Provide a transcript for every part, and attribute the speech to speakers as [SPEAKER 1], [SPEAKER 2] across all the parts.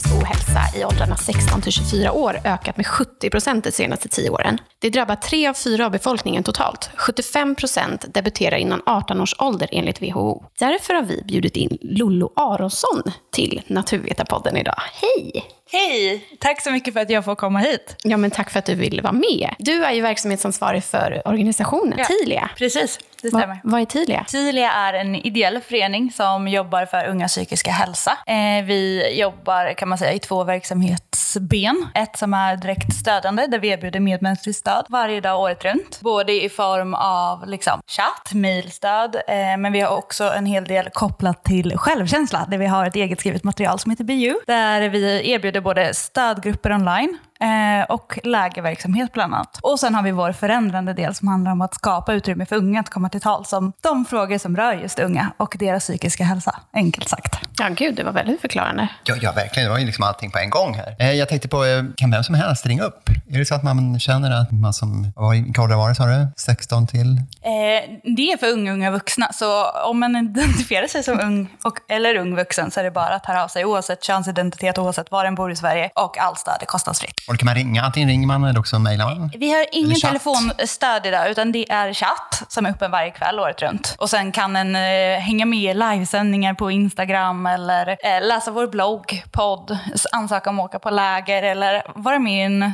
[SPEAKER 1] psykisk ohälsa i åldrarna 16 till 24 år ökat med 70 procent de senaste 10 åren. Det drabbar tre av fyra av befolkningen totalt. 75 procent debuterar innan 18 års ålder enligt WHO. Därför har vi bjudit in Lollo Aronsson till Naturvetarpodden idag. Hej!
[SPEAKER 2] Hej! Tack så mycket för att jag får komma hit.
[SPEAKER 1] Ja, men tack för att du ville vara med. Du är ju verksamhetsansvarig för organisationen
[SPEAKER 2] Ja.
[SPEAKER 1] Tilia.
[SPEAKER 2] Precis, det
[SPEAKER 1] Va,
[SPEAKER 2] stämmer.
[SPEAKER 1] vad är Tilia?
[SPEAKER 2] Tilia är en ideell förening som jobbar för unga psykiska hälsa. Eh, vi jobbar kan man säga i två verksamhetsben. Ett som är direkt stödjande där vi erbjuder medmänskligt stöd varje dag året runt. Både i form av liksom, chatt, mejlstöd, eh, men vi har också en hel del kopplat till självkänsla där vi har ett eget skrivet material som heter BU. Där vi erbjuder både stödgrupper online eh, och lägerverksamhet bland annat. Och sen har vi vår förändrande del som handlar om att skapa utrymme för unga att komma till tals om de frågor som rör just unga och deras psykiska hälsa, enkelt sagt.
[SPEAKER 1] Ja, gud, det var väldigt förklarande.
[SPEAKER 3] Ja, ja, verkligen. Det var ju liksom allting på en gång här. Eh, Jag tänkte på, eh, kan vem som helst ringa upp? Är det så att man känner att man som, vad var det sa du? 16 till?
[SPEAKER 2] Det är för unga, unga vuxna, så om man identifierar sig som ung och, eller ung vuxen så är det bara att höra av sig oavsett könsidentitet, oavsett var den bor i Sverige och allt stöd är kostnadsfritt.
[SPEAKER 3] Och då kan man ringa, antingen ringer man eller också mejlar man.
[SPEAKER 2] Vi har ingen telefonstöd idag, utan det är chatt som är öppen varje kväll året runt. Och sen kan en eh, hänga med i livesändningar på Instagram eller eh, läsa vår blogg, podd, ansöka om att åka på läger eller vara med i en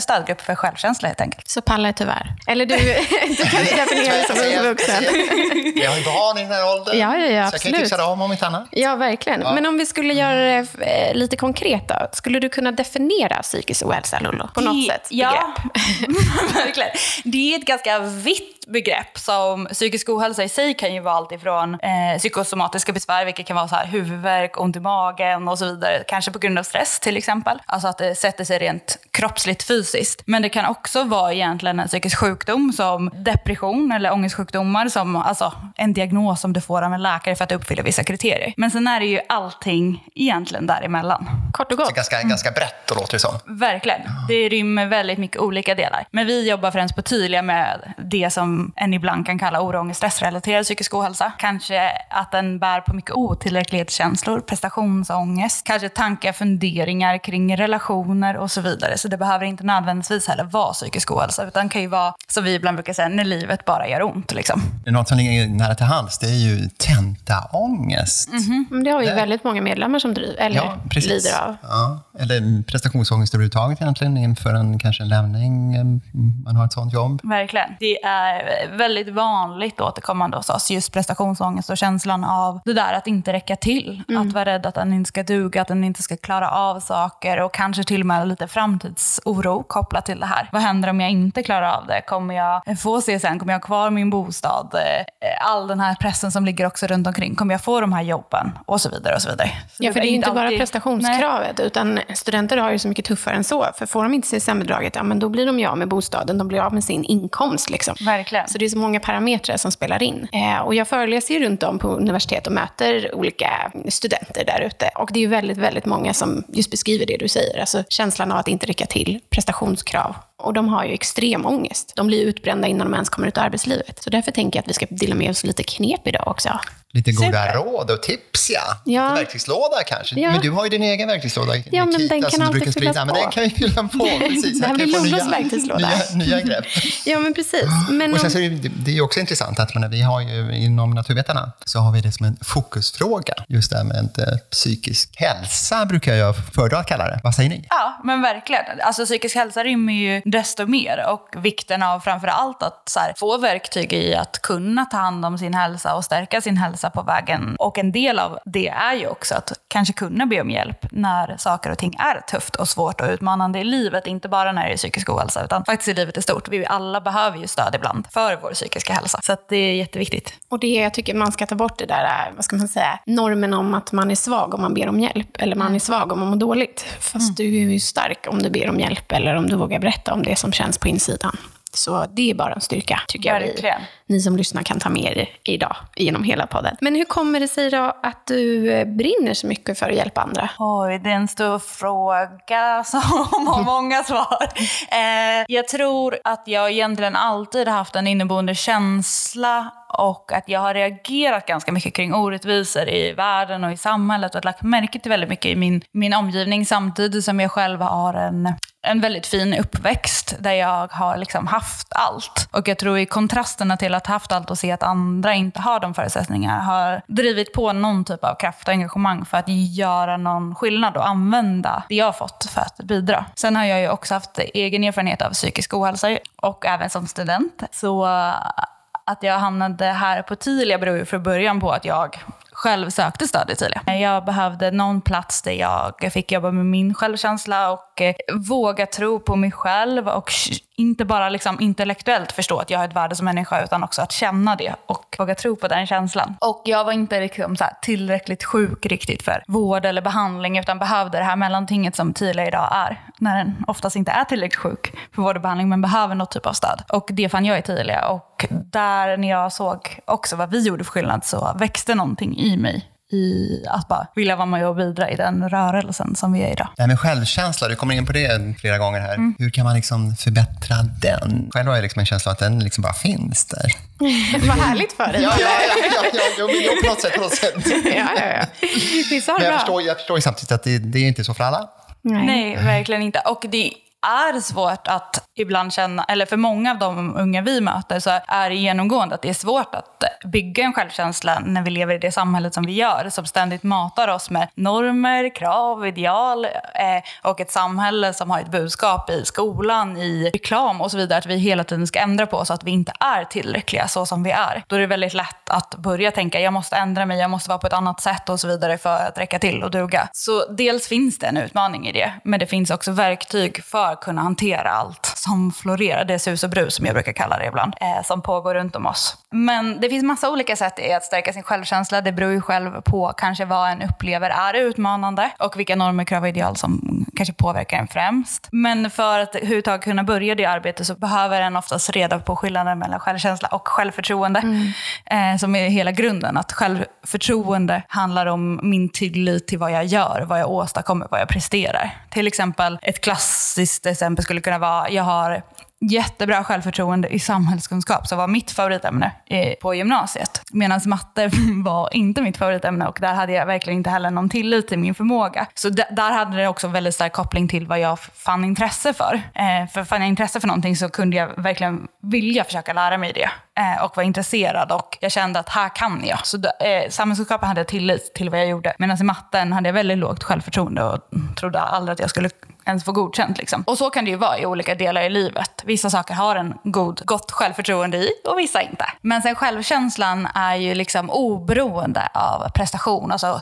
[SPEAKER 2] stödgrupp för självkänsla helt enkelt.
[SPEAKER 1] Så Palla är tyvärr. Eller du, du kan definiera dig som ung vuxen.
[SPEAKER 3] Jag har ju barn i den här åldern.
[SPEAKER 1] Ja, ja, ja,
[SPEAKER 3] Så jag
[SPEAKER 1] absolut.
[SPEAKER 3] kan ju tipsa dem om inte annat.
[SPEAKER 1] Ja, verkligen. Men om vi skulle göra det eh, lite konkret då. Skulle du kunna definiera psykisk ohälsa, Lollo? På något
[SPEAKER 2] Det-
[SPEAKER 1] sätt?
[SPEAKER 2] Ja, verkligen. Det är ett ganska vitt begrepp. som Psykisk ohälsa i sig kan ju vara allt ifrån eh, psykosomatiska besvär, vilket kan vara så här huvudvärk, ont i magen och så vidare. Kanske på grund av stress till exempel. Alltså att det sätter sig rent kroppsligt fysiskt. Men det kan också vara egentligen en psykisk sjukdom som depression eller ångestsjukdomar som alltså en diagnos som du får av en läkare för att uppfylla vissa kriterier. Men sen är det ju allting egentligen däremellan.
[SPEAKER 1] Kort och
[SPEAKER 3] Så
[SPEAKER 1] gott.
[SPEAKER 3] ganska, ganska brett då låter det som.
[SPEAKER 2] Verkligen. Det rymmer väldigt mycket olika delar. Men vi jobbar främst på Tydliga med det som en ibland kan kalla oro, ångest, stressrelaterad psykisk ohälsa. Kanske att den bär på mycket otillräcklighetskänslor, prestationsångest, kanske tankar, funderingar kring relationer och så vidare. Så det behöver inte nödvändigtvis heller vara psykisk ohälsa, utan kan ju vara, som vi ibland brukar säga, när livet bara gör ont. Liksom.
[SPEAKER 3] Det är något som ligger nära till hands, det är ju tentaångest.
[SPEAKER 1] Men det har ju väldigt många medlemmar som driver, eller
[SPEAKER 3] Ja,
[SPEAKER 1] lider av.
[SPEAKER 3] Ja, eller prestationsångest överhuvudtaget egentligen inför en, kanske en lämning, eh, man har ett sånt jobb.
[SPEAKER 2] Verkligen. Det är väldigt vanligt återkommande hos oss, just prestationsångest och känslan av det där att inte räcka till. Att vara rädd att den inte ska duga, att den inte ska klara av saker och kanske till och med lite framtidsoro kopplat till det här. Vad händer om jag inte klarar av det? Kommer jag få CSN? Kommer jag ha kvar min bostad? Eh, All den här pressen som ligger också runt omkring. Kommer jag få de här jobben? Och så vidare. och så vidare. Så
[SPEAKER 1] Ja, för det är ju inte bara
[SPEAKER 2] alltid- Nej.
[SPEAKER 1] prestationskravet, utan studenter har ju så mycket tuffare än så. För får de inte CSN-bidraget, ja men då blir de ju av med bostaden, de blir av med sin inkomst. Liksom.
[SPEAKER 2] Verkligen.
[SPEAKER 1] Så det är så många parametrar som spelar in. Eh, och jag föreläser ju runt om på universitet och möter olika studenter där ute. Och det är ju väldigt, väldigt många som just beskriver det du säger. Alltså känslan av att inte räcka till, prestationskrav. Och de har ju extrem ångest. De blir utbrända innan de ens kommer ut i arbetslivet. Så därför tänker jag att vi ska dela med oss lite knep idag också.
[SPEAKER 3] Lite goda
[SPEAKER 2] Super.
[SPEAKER 3] råd och tips, ja.
[SPEAKER 1] Ja.
[SPEAKER 3] Verktygslåda kanske.
[SPEAKER 1] Ja.
[SPEAKER 3] Men du har ju din egen verktygslåda,
[SPEAKER 1] Ja, men den
[SPEAKER 3] Nikita,
[SPEAKER 1] kan
[SPEAKER 3] som du brukar sprida.
[SPEAKER 1] fyllas
[SPEAKER 3] Men
[SPEAKER 1] på.
[SPEAKER 3] den kan vi fylla på, precis.
[SPEAKER 1] Det här blir Lollos verktygslåda.
[SPEAKER 3] Nya, nya grepp.
[SPEAKER 1] Ja, men precis. Men
[SPEAKER 3] Och sen så är det, det är ju också intressant att man, vi har ju inom Naturvetarna så har vi det som en fokusfråga. Just det här med eh, psykisk hälsa brukar jag föredra att kalla det. Vad säger ni?
[SPEAKER 2] Ja, men verkligen. Alltså psykisk hälsa rymmer ju desto mer och vikten av framför allt att så här, få verktyg i att kunna ta hand om sin hälsa och stärka sin hälsa på vägen. Och en del av det är ju också att kanske kunna be om hjälp när saker och ting är tufft och svårt och utmanande i livet. Inte bara när det är psykisk ohälsa utan faktiskt i livet i stort. Vi alla behöver ju stöd ibland för vår psykiska hälsa. Så det är jätteviktigt.
[SPEAKER 1] Och det jag tycker man ska ta bort det där, äh, vad ska man säga, normen om att man är svag om man ber om hjälp. Eller man är svag om man mår dåligt. Fast du är ju stark om du ber om hjälp eller om du vågar berätta om det som känns på insidan. Så det är bara en styrka, tycker jag vi,
[SPEAKER 2] Verkligen.
[SPEAKER 1] ni som lyssnar kan ta med er idag genom hela podden. Men hur kommer det sig då att du eh, brinner så mycket för att hjälpa andra?
[SPEAKER 2] Oj, det är en stor fråga som har många svar. Eh, jag tror att jag egentligen alltid har haft en inneboende känsla och att jag har reagerat ganska mycket kring orättvisor i världen och i samhället och lagt märke till väldigt mycket i min, min omgivning samtidigt som jag själv har en en väldigt fin uppväxt där jag har liksom haft allt. Och jag tror i kontrasterna till att ha haft allt och se att andra inte har de förutsättningarna har drivit på någon typ av kraft och engagemang för att göra någon skillnad och använda det jag har fått för att bidra. Sen har jag ju också haft egen erfarenhet av psykisk ohälsa och även som student. Så att jag hamnade här på Tilia beror ju från början på att jag själv sökte stöd i Tilia. Jag behövde någon plats där jag fick jobba med min självkänsla och eh, våga tro på mig själv och inte bara liksom intellektuellt förstå att jag har ett värde som människa utan också att känna det och våga tro på den känslan. Och jag var inte liksom så tillräckligt sjuk riktigt för vård eller behandling utan behövde det här mellantinget som Tilia idag är. När den oftast inte är tillräckligt sjuk för vård och behandling men behöver något typ av stöd. Och det fann jag i Tilia och där när jag såg också vad vi gjorde för skillnad så växte någonting i mig i att bara vilja vara med och bidra i den rörelsen som vi är idag.
[SPEAKER 3] Det här med självkänsla, du kommer in på det flera gånger här. Mm. Hur kan man liksom förbättra den? Själv har jag liksom en känsla av att den liksom bara finns där.
[SPEAKER 1] Vad härligt för dig.
[SPEAKER 3] ja, ja, ja, ja, ja, ja, på något sätt. På något sätt.
[SPEAKER 1] ja, ja, ja. Vissa har
[SPEAKER 3] Men jag förstår, jag förstår ju samtidigt att det, det är inte så för alla.
[SPEAKER 1] Nej.
[SPEAKER 2] Nej, verkligen inte. Och det är svårt att ibland känna, eller för många av de unga vi möter så är det genomgående att det är svårt att bygga en självkänsla när vi lever i det samhället som vi gör, som ständigt matar oss med normer, krav, ideal eh, och ett samhälle som har ett budskap i skolan, i reklam och så vidare, att vi hela tiden ska ändra på oss så att vi inte är tillräckliga så som vi är. Då är det väldigt lätt att börja tänka, jag måste ändra mig, jag måste vara på ett annat sätt och så vidare för att räcka till och duga. Så dels finns det en utmaning i det, men det finns också verktyg för att kunna hantera allt som florerar, det sus och brus som jag brukar kalla det ibland, eh, som pågår runt om oss. Men det finns massa olika sätt i att stärka sin självkänsla. Det beror ju själv på kanske vad en upplever är utmanande och vilka normer, krav och ideal som kanske påverkar en främst. Men för att överhuvudtaget kunna börja det arbetet så behöver en oftast reda på skillnaden mellan självkänsla och självförtroende. Mm. Eh, som är hela grunden. Att självförtroende handlar om min tillit till vad jag gör, vad jag åstadkommer, vad jag presterar. Till exempel, ett klassiskt exempel skulle kunna vara, jag har jättebra självförtroende i samhällskunskap, som var mitt favoritämne eh, på gymnasiet. Medan matte var inte mitt favoritämne och där hade jag verkligen inte heller någon tillit till min förmåga. Så där hade det också väldigt stark koppling till vad jag fann intresse för. Eh, för fann jag intresse för någonting så kunde jag verkligen vilja försöka lära mig det eh, och var intresserad och jag kände att här kan jag. Så eh, samhällskunskapen hade jag tillit till vad jag gjorde. Medan i matten hade jag väldigt lågt självförtroende och trodde aldrig att jag skulle ens få godkänt. Liksom. Och så kan det ju vara i olika delar i livet. Vissa saker har en god, gott självförtroende i och vissa inte. Men sen självkänslan är ju liksom oberoende av prestation. Alltså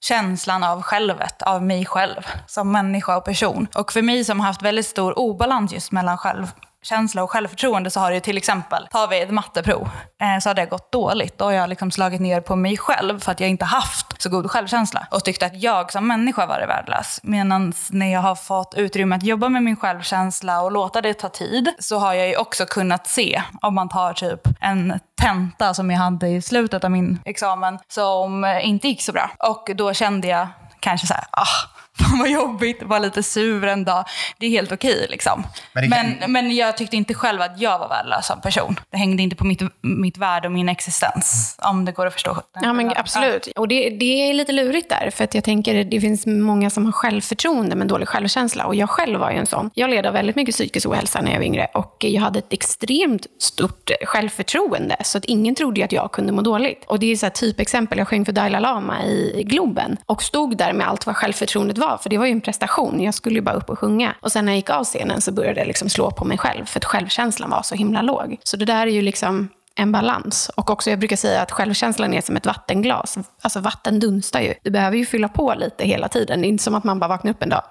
[SPEAKER 2] känslan av självet, av mig själv som människa och person. Och för mig som har haft väldigt stor obalans just mellan själv känsla och självförtroende så har det ju till exempel, tar vi ett matteprov, eh, så har det gått dåligt. Då har jag liksom slagit ner på mig själv för att jag inte haft så god självkänsla och tyckt att jag som människa varit värdelös. Medan när jag har fått utrymme att jobba med min självkänsla och låta det ta tid så har jag ju också kunnat se, om man tar typ en tenta som jag hade i slutet av min examen som inte gick så bra. Och då kände jag kanske så här, ah, fan vad jobbigt, var lite sur en dag. Det är helt okej liksom. Men, kan... men, men, jag tyckte inte själv att jag var värdelös som person. Det hängde inte på mitt, mitt värde och min existens. Om det går att förstå.
[SPEAKER 1] Ja, men absolut. Och det, det är lite lurigt där. För att jag tänker det finns många som har självförtroende men dålig självkänsla. Och jag själv var ju en sån. Jag led av väldigt mycket psykisk ohälsa när jag var yngre. Och jag hade ett extremt stort självförtroende. Så att ingen trodde att jag kunde må dåligt. Och det är så här typexempel. Jag sjöng för Dalai Lama i Globen. Och stod där med allt vad självförtroendet var. För det var ju en prestation. Jag skulle ju bara upp och sjunga. Och sen när jag gick av scenen så började jag liksom slå på mig själv. För att självkänslan var så himla låg. Så det där är ju liksom en balans. Och också jag brukar säga att självkänslan är som ett vattenglas. Alltså vatten dunstar ju. Du behöver ju fylla på lite hela tiden. Det är inte som att man bara vaknar upp en dag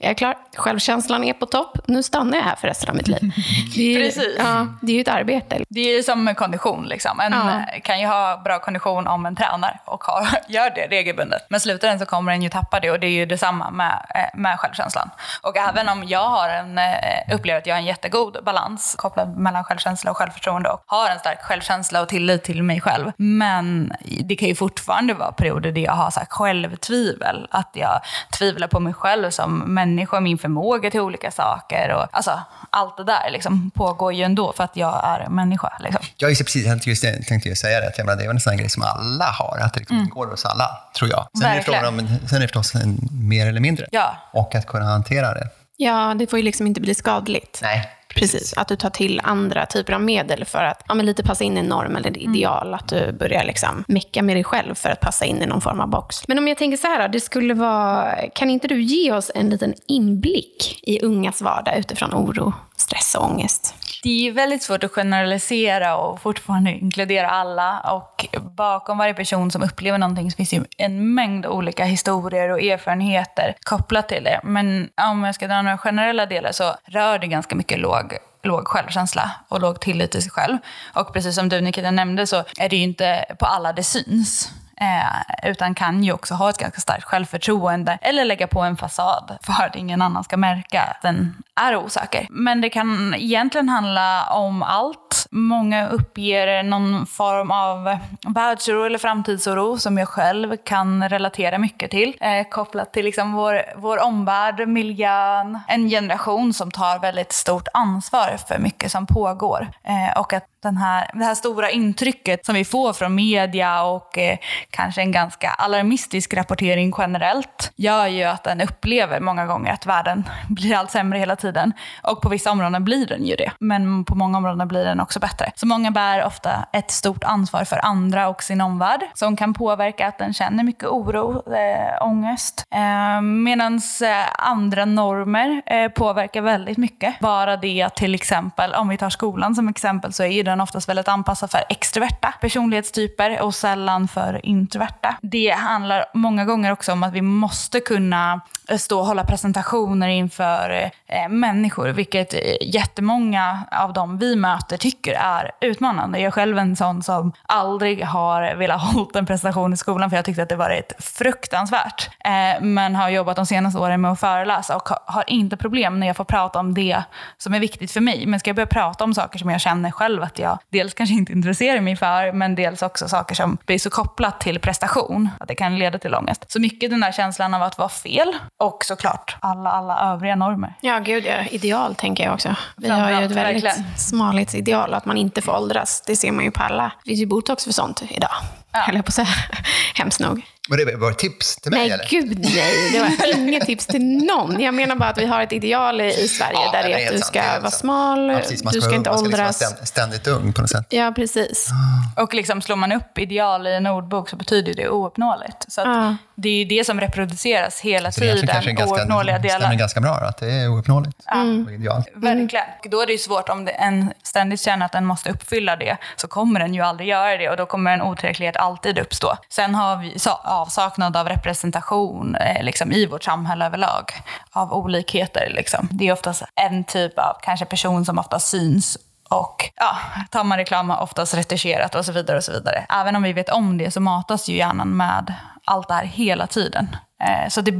[SPEAKER 1] jag är klar, självkänslan är på topp, nu stannar jag här för resten av mitt liv. Det är,
[SPEAKER 2] Precis.
[SPEAKER 1] Ja, det är ju ett arbete.
[SPEAKER 2] Det är ju som med kondition. Liksom. En
[SPEAKER 1] Ja.
[SPEAKER 2] eh, kan ju ha bra kondition om en tränar och har, gör det regelbundet. Men slutar den så kommer den ju tappa det och det är ju detsamma med, eh, med självkänslan. Och även om jag har en, eh, upplever att jag har en jättegod balans kopplad mellan självkänsla och självförtroende och har en stark självkänsla och tillit till mig själv. Men det kan ju fortfarande vara perioder där jag har så här självtvivel. Att jag tvivlar på mig själv som människa och min förmåga till olika saker. Och, alltså, allt det där liksom, pågår ju ändå för att jag är människa. Liksom.
[SPEAKER 3] Jag just precis, jag just, jag tänkte just säga det, att jag menar, det är en sån grej som alla har, att det liksom går hos alla, tror jag. Sen är, det
[SPEAKER 2] Verkligen.
[SPEAKER 3] frågan om, sen är det förstås en, mer eller mindre.
[SPEAKER 2] Ja.
[SPEAKER 3] Och att kunna hantera det.
[SPEAKER 1] Ja, det får ju liksom inte bli skadligt.
[SPEAKER 3] Nej,
[SPEAKER 1] Precis. att du tar till andra typer av medel för att ja, men lite passa in i en norm eller ett ideal. Att du börjar liksom mecka med dig själv för att passa in i någon form av box. Men om jag tänker så här, det skulle vara, kan inte du ge oss en liten inblick i ungas vardag utifrån oro, stress och ångest?
[SPEAKER 2] Det är ju väldigt svårt att generalisera och fortfarande inkludera alla. Och bakom varje person som upplever någonting så finns det ju en mängd olika historier och erfarenheter kopplat till det. Men om jag ska dra några generella delar så rör det ganska mycket låg låg självkänsla och låg tillit till sig själv. Och precis som du Nikita nämnde så är det ju inte på alla det syns. Eh, utan kan ju också ha ett ganska starkt självförtroende eller lägga på en fasad för att ingen annan ska märka att den är osäker. Men det kan egentligen handla om allt. Många uppger någon form av världsoro eller framtidsoro som jag själv kan relatera mycket till. Eh, kopplat till liksom vår, vår omvärld, miljön, en generation som tar väldigt stort ansvar för mycket som pågår. Eh, och att den här, det här stora intrycket som vi får från media och eh, kanske en ganska alarmistisk rapportering generellt gör ju att den upplever många gånger att världen blir allt sämre hela tiden. Och på vissa områden blir den ju det, men på många områden blir den också bättre. Så många bär ofta ett stort ansvar för andra och sin omvärld som kan påverka att den känner mycket oro, eh, ångest. Eh, Medan eh, andra normer eh, påverkar väldigt mycket. Bara det att till exempel, om vi tar skolan som exempel, så är ju den oftast väldigt anpassad för extroverta personlighetstyper och sällan för introverta. Det handlar många gånger också om att vi måste kunna eh, stå och hålla presentationer inför eh, människor, vilket eh, jättemånga av dem vi möter tycker är utmanande. Jag är själv en sån som aldrig har velat hålla en presentation i skolan för jag tyckte att det var fruktansvärt. Eh, men har jobbat de senaste åren med att föreläsa och har inte problem när jag får prata om det som är viktigt för mig. Men ska jag börja prata om saker som jag känner själv att jag dels kanske inte intresserar mig för, men dels också saker som blir så kopplat till prestation att det kan leda till ångest. Så mycket den där känslan av att vara fel och såklart alla, alla övriga normer.
[SPEAKER 1] Ja, gud ja. Ideal tänker jag också. Vi har ju ett väldigt
[SPEAKER 2] verkligen.
[SPEAKER 1] smalhetsideal, att man inte får åldras. Det ser man ju på alla. Det finns ju botox för sånt idag,
[SPEAKER 2] Ja.
[SPEAKER 1] höll jag på att säga. Hemskt nog.
[SPEAKER 3] Var det var det tips till mig
[SPEAKER 1] Nej,
[SPEAKER 3] eller?
[SPEAKER 1] gud nej. Det var inget tips till någon. Jag menar bara att vi har ett ideal i i Sverige
[SPEAKER 3] Ja,
[SPEAKER 1] där det är att du
[SPEAKER 3] sant,
[SPEAKER 1] ska vara
[SPEAKER 3] sant.
[SPEAKER 1] smal,
[SPEAKER 3] Ja, precis,
[SPEAKER 1] du ska inte
[SPEAKER 3] man ska
[SPEAKER 1] åldras.
[SPEAKER 3] liksom vara ständ- ständigt ung på något sätt.
[SPEAKER 1] Ja, precis.
[SPEAKER 2] Och liksom slår man upp ideal i en ordbok så betyder det ouppnåeligt. Så att
[SPEAKER 1] Ja.
[SPEAKER 2] Det är ju det som reproduceras hela
[SPEAKER 3] Så det egentligen
[SPEAKER 2] tiden,
[SPEAKER 3] kanske är
[SPEAKER 2] ouppnåeliga
[SPEAKER 3] ganska, stämmer
[SPEAKER 2] delar.
[SPEAKER 3] ganska bra, att det är ouppnåeligt. Och Ideal.
[SPEAKER 2] Verkligen. Då är det ju svårt om det en ständigt känner att den måste uppfylla det, så kommer den ju aldrig göra det och då kommer en otillräcklighet alltid uppstå. Sen har vi sa- avsaknad av representation eh, liksom, i vårt samhälle överlag, av olikheter. Liksom. Det är oftast en typ av kanske person som ofta syns och ja, tar man reklam har oftast retuscherat och så vidare. och så vidare. Även om vi vet om det så matas ju hjärnan med allt det här hela tiden. Eh, så det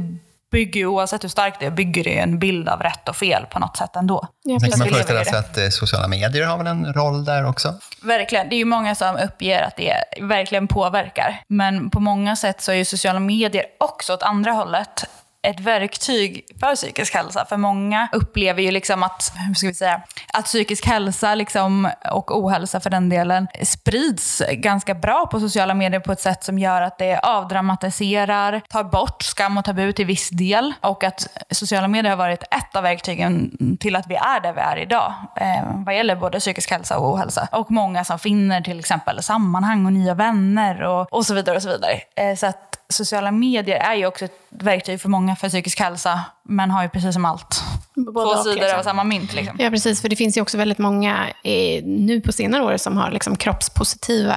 [SPEAKER 2] bygger ju, oavsett hur starkt det är, bygger det en bild av rätt och fel på något sätt ändå.
[SPEAKER 1] Ja,
[SPEAKER 3] Sen kan man föreställa sig att eh, sociala medier har väl en roll där också.
[SPEAKER 2] Verkligen. Det är ju många som uppger att det verkligen påverkar. Men på många sätt så är ju sociala medier också åt andra hållet ett verktyg för psykisk hälsa. För många upplever ju liksom att, hur ska vi säga, att psykisk hälsa liksom, och ohälsa för den delen sprids ganska bra på sociala medier på ett sätt som gör att det avdramatiserar, tar bort skam och tabu till viss del. Och att sociala medier har varit ett av verktygen till att vi är där vi är idag. Eh, vad gäller både psykisk hälsa och ohälsa. Och många som finner till exempel sammanhang och nya vänner och, och så vidare. och så vidare. Eh, så att sociala medier är ju också ett verktyg för många för psykisk hälsa, men har ju precis som allt
[SPEAKER 1] Både
[SPEAKER 2] två sidor
[SPEAKER 1] liksom.
[SPEAKER 2] av samma mynt. Liksom.
[SPEAKER 1] Ja, precis. För det finns ju också väldigt många eh, nu på senare år som har liksom kroppspositiva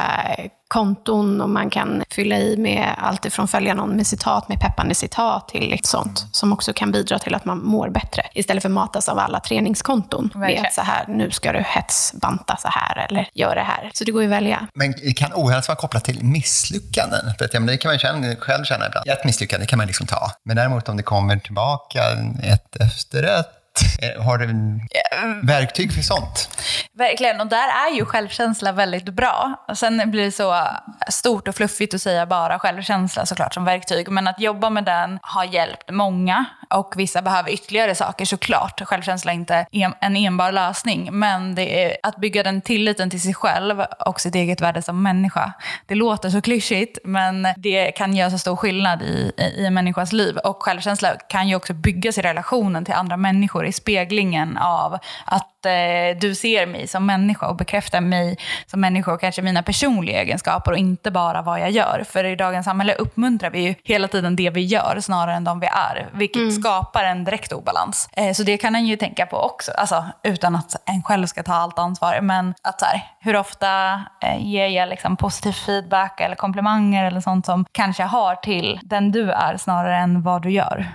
[SPEAKER 1] konton och man kan fylla i med allt ifrån följa någon med citat, med peppande citat till lite sånt som också kan bidra till att man mår bättre. Istället för att matas av alla träningskonton
[SPEAKER 2] Verkligen.
[SPEAKER 1] med att så här, nu ska du hetsbanta så här eller gör det här. Så det går ju att välja.
[SPEAKER 3] Men kan ohälsa vara kopplat till misslyckanden? För att, ja, men det kan man känna, själv känna ibland. Ett misslyckande kan man liksom ta. Men däremot om det kommer tillbaka ett efterrätt, eh, har du verktyg för sånt?
[SPEAKER 2] Verkligen, och där är ju självkänsla väldigt bra. Sen blir det så stort och fluffigt att säga bara självkänsla såklart som verktyg. Men att jobba med den har hjälpt många och vissa behöver ytterligare saker såklart. Självkänsla är inte en, enbar lösning, men det är att bygga den tilliten till sig själv och sitt eget värde som människa. Det låter så klyschigt, men det kan göra så stor skillnad i, i en människas liv. Och självkänsla kan ju också byggas i relationen till andra människor, i speglingen av att eh, du ser mig som människa och bekräftar mig som människa och kanske mina personliga egenskaper och inte bara vad jag gör. För i dagens samhälle uppmuntrar vi ju hela tiden det vi gör snarare än de vi är, vilket skapar en direkt obalans. Eh, så det kan en ju tänka på också, alltså, utan att en själv ska ta allt ansvar. Men att så här, hur ofta eh, ger jag liksom positiv feedback eller komplimanger eller sånt som kanske har till den du är snarare än vad du gör.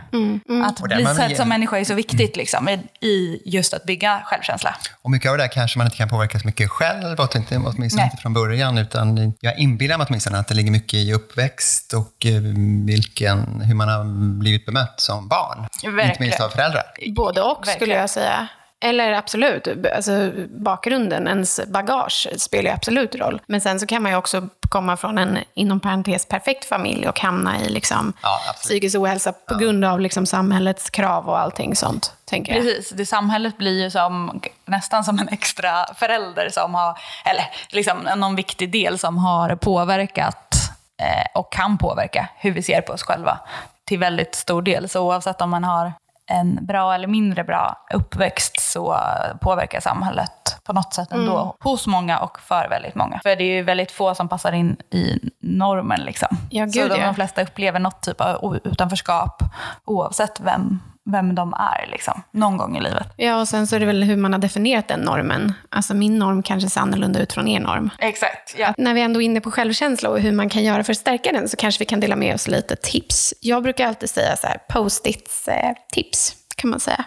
[SPEAKER 2] Att
[SPEAKER 3] Och där
[SPEAKER 2] bli sedd som människa är så viktigt liksom, i, i just att bygga självkänsla.
[SPEAKER 3] Och mycket av det där kanske man inte kan påverka så mycket själv, åtminstone
[SPEAKER 2] Nej.
[SPEAKER 3] inte från början, utan jag inbillar mig åtminstone att det ligger mycket i uppväxt och eh, vilken, hur man har blivit bemött som barn. Inte minst
[SPEAKER 2] Verkligen.
[SPEAKER 3] av föräldrar.
[SPEAKER 1] Både och skulle
[SPEAKER 2] Verkligen.
[SPEAKER 1] jag säga. Eller absolut, alltså, bakgrunden, ens bagage spelar ju absolut roll. Men sen så kan man ju också komma från en, inom parentes, perfekt familj och hamna i liksom,
[SPEAKER 3] Ja,
[SPEAKER 1] psykisk ohälsa på grund av liksom, samhällets krav och allting sånt, tänker jag.
[SPEAKER 2] Precis, det samhället blir ju som, nästan som en extra förälder som har, eller liksom någon viktig del som har påverkat eh, och kan påverka hur vi ser på oss själva till väldigt stor del. Så oavsett om man har en bra eller mindre bra uppväxt så påverkar samhället på något sätt ändå
[SPEAKER 1] Mm.
[SPEAKER 2] hos många och för väldigt många. För det är ju väldigt få som passar in i normen. Liksom.
[SPEAKER 1] Ja,
[SPEAKER 2] så
[SPEAKER 1] gud,
[SPEAKER 2] de,
[SPEAKER 1] ja.
[SPEAKER 2] de flesta upplever något typ av utanförskap oavsett vem, vem de är liksom, någon gång i livet.
[SPEAKER 1] Ja, och sen så är det väl hur man har definierat den normen. Alltså min norm kanske ser annorlunda ut från er norm.
[SPEAKER 2] Exakt. Ja.
[SPEAKER 1] När vi ändå är inne på självkänsla och hur man kan göra för att stärka den så kanske vi kan dela med oss lite tips. Jag brukar alltid säga så här, post-its eh, tips kan man säga.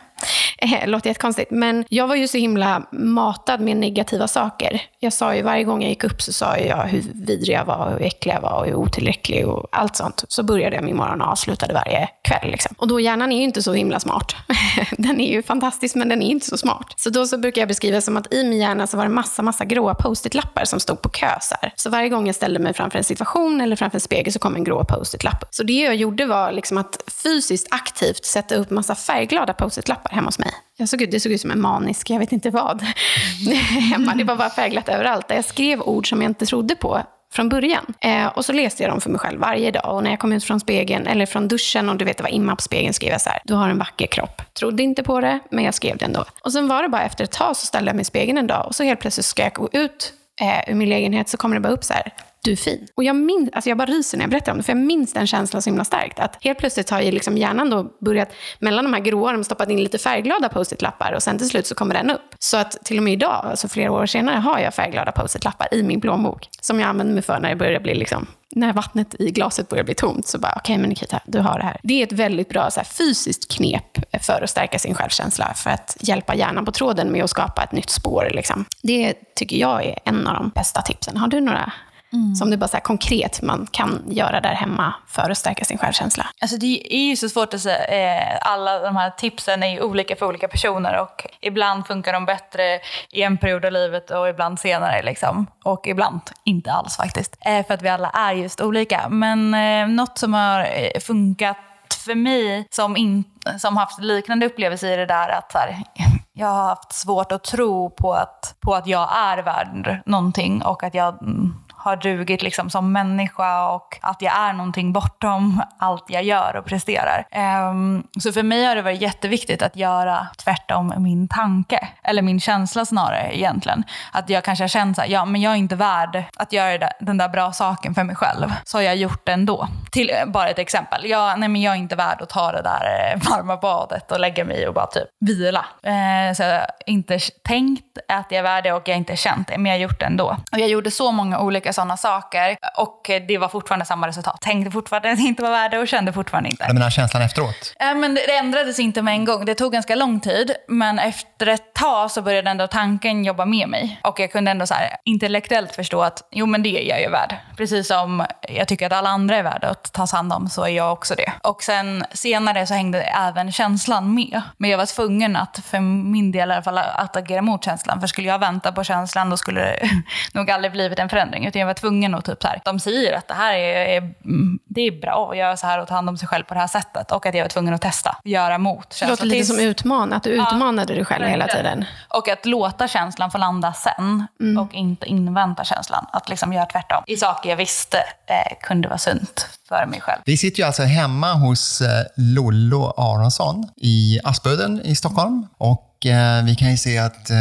[SPEAKER 1] Eh, låter jättekonstigt, men jag var ju så himla matad med negativa saker. Jag sa ju varje gång jag gick upp så sa jag hur vidrig jag var, hur äcklig jag var och hur otillräcklig och allt sånt. Så började jag min morgon och avslutade varje kväll. Liksom. Och då hjärnan är ju inte så himla smart. den är ju fantastisk, men den är inte så smart. Så då så brukar jag beskriva det som att i min hjärna så var det massa, massa gråa post-it-lappar som stod på kö. Så, här. så varje gång jag ställde mig framför en situation eller framför en spegel så kom en grå post-it-lapp. Så det jag gjorde var liksom att fysiskt aktivt sätta upp massa färgglada post-it-lappar hemma hos mig. Jag såg ut, det såg ut som en manisk, jag vet inte vad, hemma. Det var bara färglat överallt. Jag skrev ord som jag inte trodde på från början. Eh, och så läste jag dem för mig själv varje dag. Och när jag kom ut från spegeln, eller från duschen och du vet det var imma på spegeln, skrev jag så här, du har en vacker kropp. Trodde inte på det, men jag skrev det ändå. Och sen var det bara efter ett tag så ställde jag mig i spegeln en dag och så helt plötsligt ska jag gå ut eh, ur min lägenhet så kommer det bara upp så här, du är fin. Och jag minns, alltså jag bara ryser när jag berättar om det, för jag minns den känslan så himla starkt. Att helt plötsligt har ju liksom hjärnan då börjat, mellan de här gråa, har de stoppat in lite färgglada post-it-lappar och sen till slut så kommer den upp. Så att till och med idag, alltså flera år senare, har jag färgglada post-it-lappar i min plånbok. Som jag använder mig för när det börjar bli liksom, när vattnet i glaset börjar bli tomt. Så bara, okej men Nikita, du har det här. Det är ett väldigt bra så här, fysiskt knep för att stärka sin självkänsla, för att hjälpa hjärnan på tråden med att skapa ett nytt spår. Liksom. Det tycker jag är en av de bästa tipsen. Har du några som du bara så här konkret man kan göra där hemma för att stärka sin självkänsla?
[SPEAKER 2] Alltså det är ju så svårt att säga. Eh, Alla de här tipsen är ju olika för olika personer och ibland funkar de bättre i en period av livet och ibland senare. Liksom. Och ibland inte alls faktiskt. Eh, För att vi alla är just olika. Men eh, något som har funkat för mig som, in, som haft liknande upplevelser i det där att här, jag har haft svårt att tro på att, på att jag är värd någonting och att jag mm, har dugit liksom som människa och att jag är någonting bortom allt jag gör och presterar. Um, så för mig har det varit jätteviktigt att göra tvärtom min tanke, eller min känsla snarare egentligen. Att jag kanske har känt såhär, ja men jag är inte värd att göra den där bra saken för mig själv. Så har jag gjort det ändå. till bara ett exempel. Jag, nej men jag är inte värd att ta det där eh, varma badet och lägga mig och bara typ vila. Uh, så jag har inte tänkt att jag är värd det och jag har inte känt det, men jag har gjort det ändå. Och jag gjorde så många olika sådana saker och det var fortfarande samma resultat. Tänkte fortfarande inte var värd det och kände fortfarande inte.
[SPEAKER 3] Jag menar känslan efteråt?
[SPEAKER 2] Eh, men det ändrades inte med en gång. Det tog ganska lång tid, men efter ett tag så började ändå tanken jobba med mig. Och jag kunde ändå så här, intellektuellt förstå att jo men det är jag ju värd. Precis som jag tycker att alla andra är värda att tas hand om så är jag också det. Och sen senare så hängde även känslan med. Men jag var tvungen att, för min del i alla fall, att agera mot känslan. För skulle jag vänta på känslan då skulle det nog aldrig blivit en förändring. Utan jag var tvungen att typ så här, de säger att det här är, är, mm, det är bra att göra så här och ta hand om sig själv på det här sättet. Och att jag var tvungen att testa, göra mot.
[SPEAKER 1] Det låter lite som utman, att du utmanade dig själv hela tiden.
[SPEAKER 2] Och att låta känslan få landa sen och inte invänta känslan. Att liksom göra tvärtom. I saker jag visste eh, kunde vara sunt för mig själv.
[SPEAKER 3] Vi sitter ju alltså hemma hos eh, Lollo Aronsson i Aspudden i Stockholm. Och eh, vi kan ju se att eh,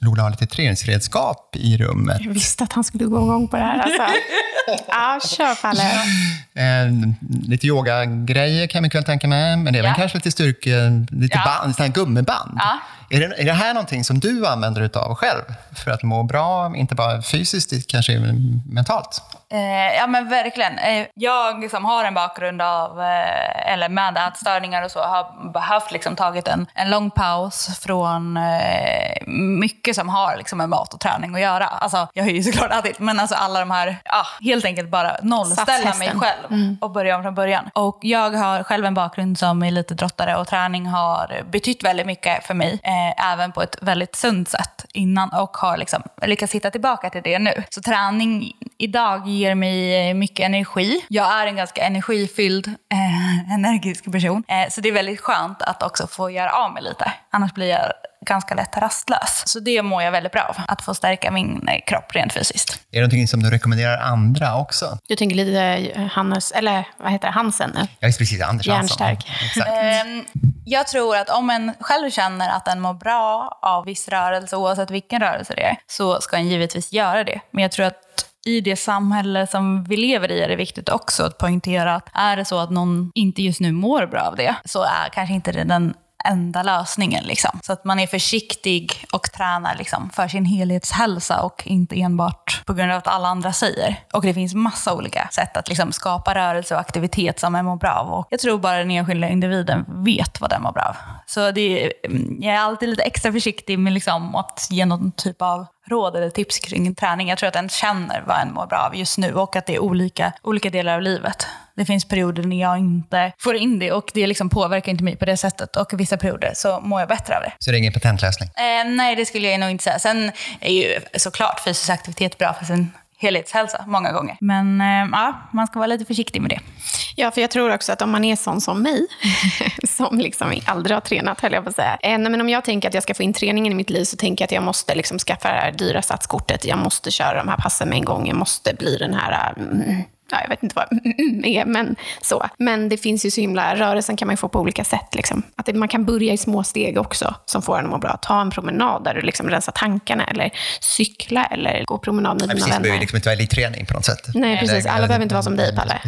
[SPEAKER 3] Lollo har lite träningsredskap i rummet.
[SPEAKER 1] Jag visste att han skulle gå igång på det här. Alltså. Ja, kör Palle.
[SPEAKER 3] Eh, lite yogagrejer kan man väl tänka mig, men det är väl
[SPEAKER 2] Ja.
[SPEAKER 3] kanske lite styrke, lite
[SPEAKER 2] Ja.
[SPEAKER 3] band, här gummiband.
[SPEAKER 2] Ja.
[SPEAKER 3] Är, det, är det här någonting som du använder utav själv för att må bra, inte bara fysiskt, kanske även mentalt?
[SPEAKER 2] Eh, ja men verkligen. Eh, jag som har en bakgrund av, eh, eller med ätstörningar och så, har behövt liksom tagit en, en lång paus från eh, mycket som har liksom med mat och träning att göra. Alltså, jag har ju såklart ätit, men alltså alla de här, ja, helt enkelt bara nollställa mig själv och börja om från början. Och jag har själv en bakgrund som elitidrottare och träning har betytt väldigt mycket för mig, eh, även på ett väldigt sunt sätt innan och har liksom lyckats hitta tillbaka till det nu. Så träning idag ger mig mycket energi. Jag är en ganska energifylld, eh, energisk person. Eh, så det är väldigt skönt att också få göra av mig lite. Annars blir jag ganska lätt rastlös. Så det mår jag väldigt bra av, att få stärka min eh, kropp rent fysiskt.
[SPEAKER 3] Är det någonting som du rekommenderar andra också?
[SPEAKER 1] Du tänker lite eh, Hannes, eller vad heter det, Hansen nu?
[SPEAKER 3] Jag är precis Anders Hansson.
[SPEAKER 1] Järnstark.
[SPEAKER 3] Exakt.
[SPEAKER 2] Ehm, Jag tror att om en själv känner att en mår bra av viss rörelse, oavsett vilken rörelse det är, så ska en givetvis göra det. Men jag tror att i det samhälle som vi lever i är det viktigt också att poängtera att är det så att någon inte just nu mår bra av det, så är kanske inte det den enda lösningen. Liksom. Så att man är försiktig och tränar liksom, för sin helhetshälsa och inte enbart på grund av att alla andra säger. Och det finns massa olika sätt att liksom, skapa rörelse och aktivitet som man mår bra av. Och jag tror bara den enskilda individen vet vad den mår bra av. Så det mm, jag är alltid lite extra försiktig med liksom, att ge någon typ av råd eller tips kring träning. Jag tror att en känner vad en mår bra av just nu och att det är olika, olika delar av livet. Det finns perioder när jag inte får in det och det liksom påverkar inte mig på det sättet. Och vissa perioder så mår jag bättre av det.
[SPEAKER 3] Så det är ingen patentlösning?
[SPEAKER 2] Eh, nej, det skulle jag nog inte säga. Sen är ju såklart fysisk aktivitet bra för sin helhetshälsa många gånger. Men eh, ja, man ska vara lite försiktig med det.
[SPEAKER 1] Ja, för jag tror också att om man är sån som mig, som liksom aldrig har tränat, höll jag på att säga. Eh, nej, men om jag tänker att jag ska få in träningen i mitt liv, så tänker jag att jag måste liksom skaffa det här dyra satskortet. Jag måste köra de här passen med en gång. Jag måste bli den här... Mm, ja, jag vet inte vad mm, är, men så. Men det finns ju så himla... Rörelsen kan man ju få på olika sätt. Liksom. Att det, man kan börja i små steg också, som får en att må bra. Ta en promenad där du liksom rensar tankarna, eller cykla, eller gå promenad med dina
[SPEAKER 3] precis, det behöver
[SPEAKER 1] vänner.
[SPEAKER 3] liksom inte vara elitträning på något sätt.
[SPEAKER 1] Nej, precis. Alla behöver inte vara som dig, Palle.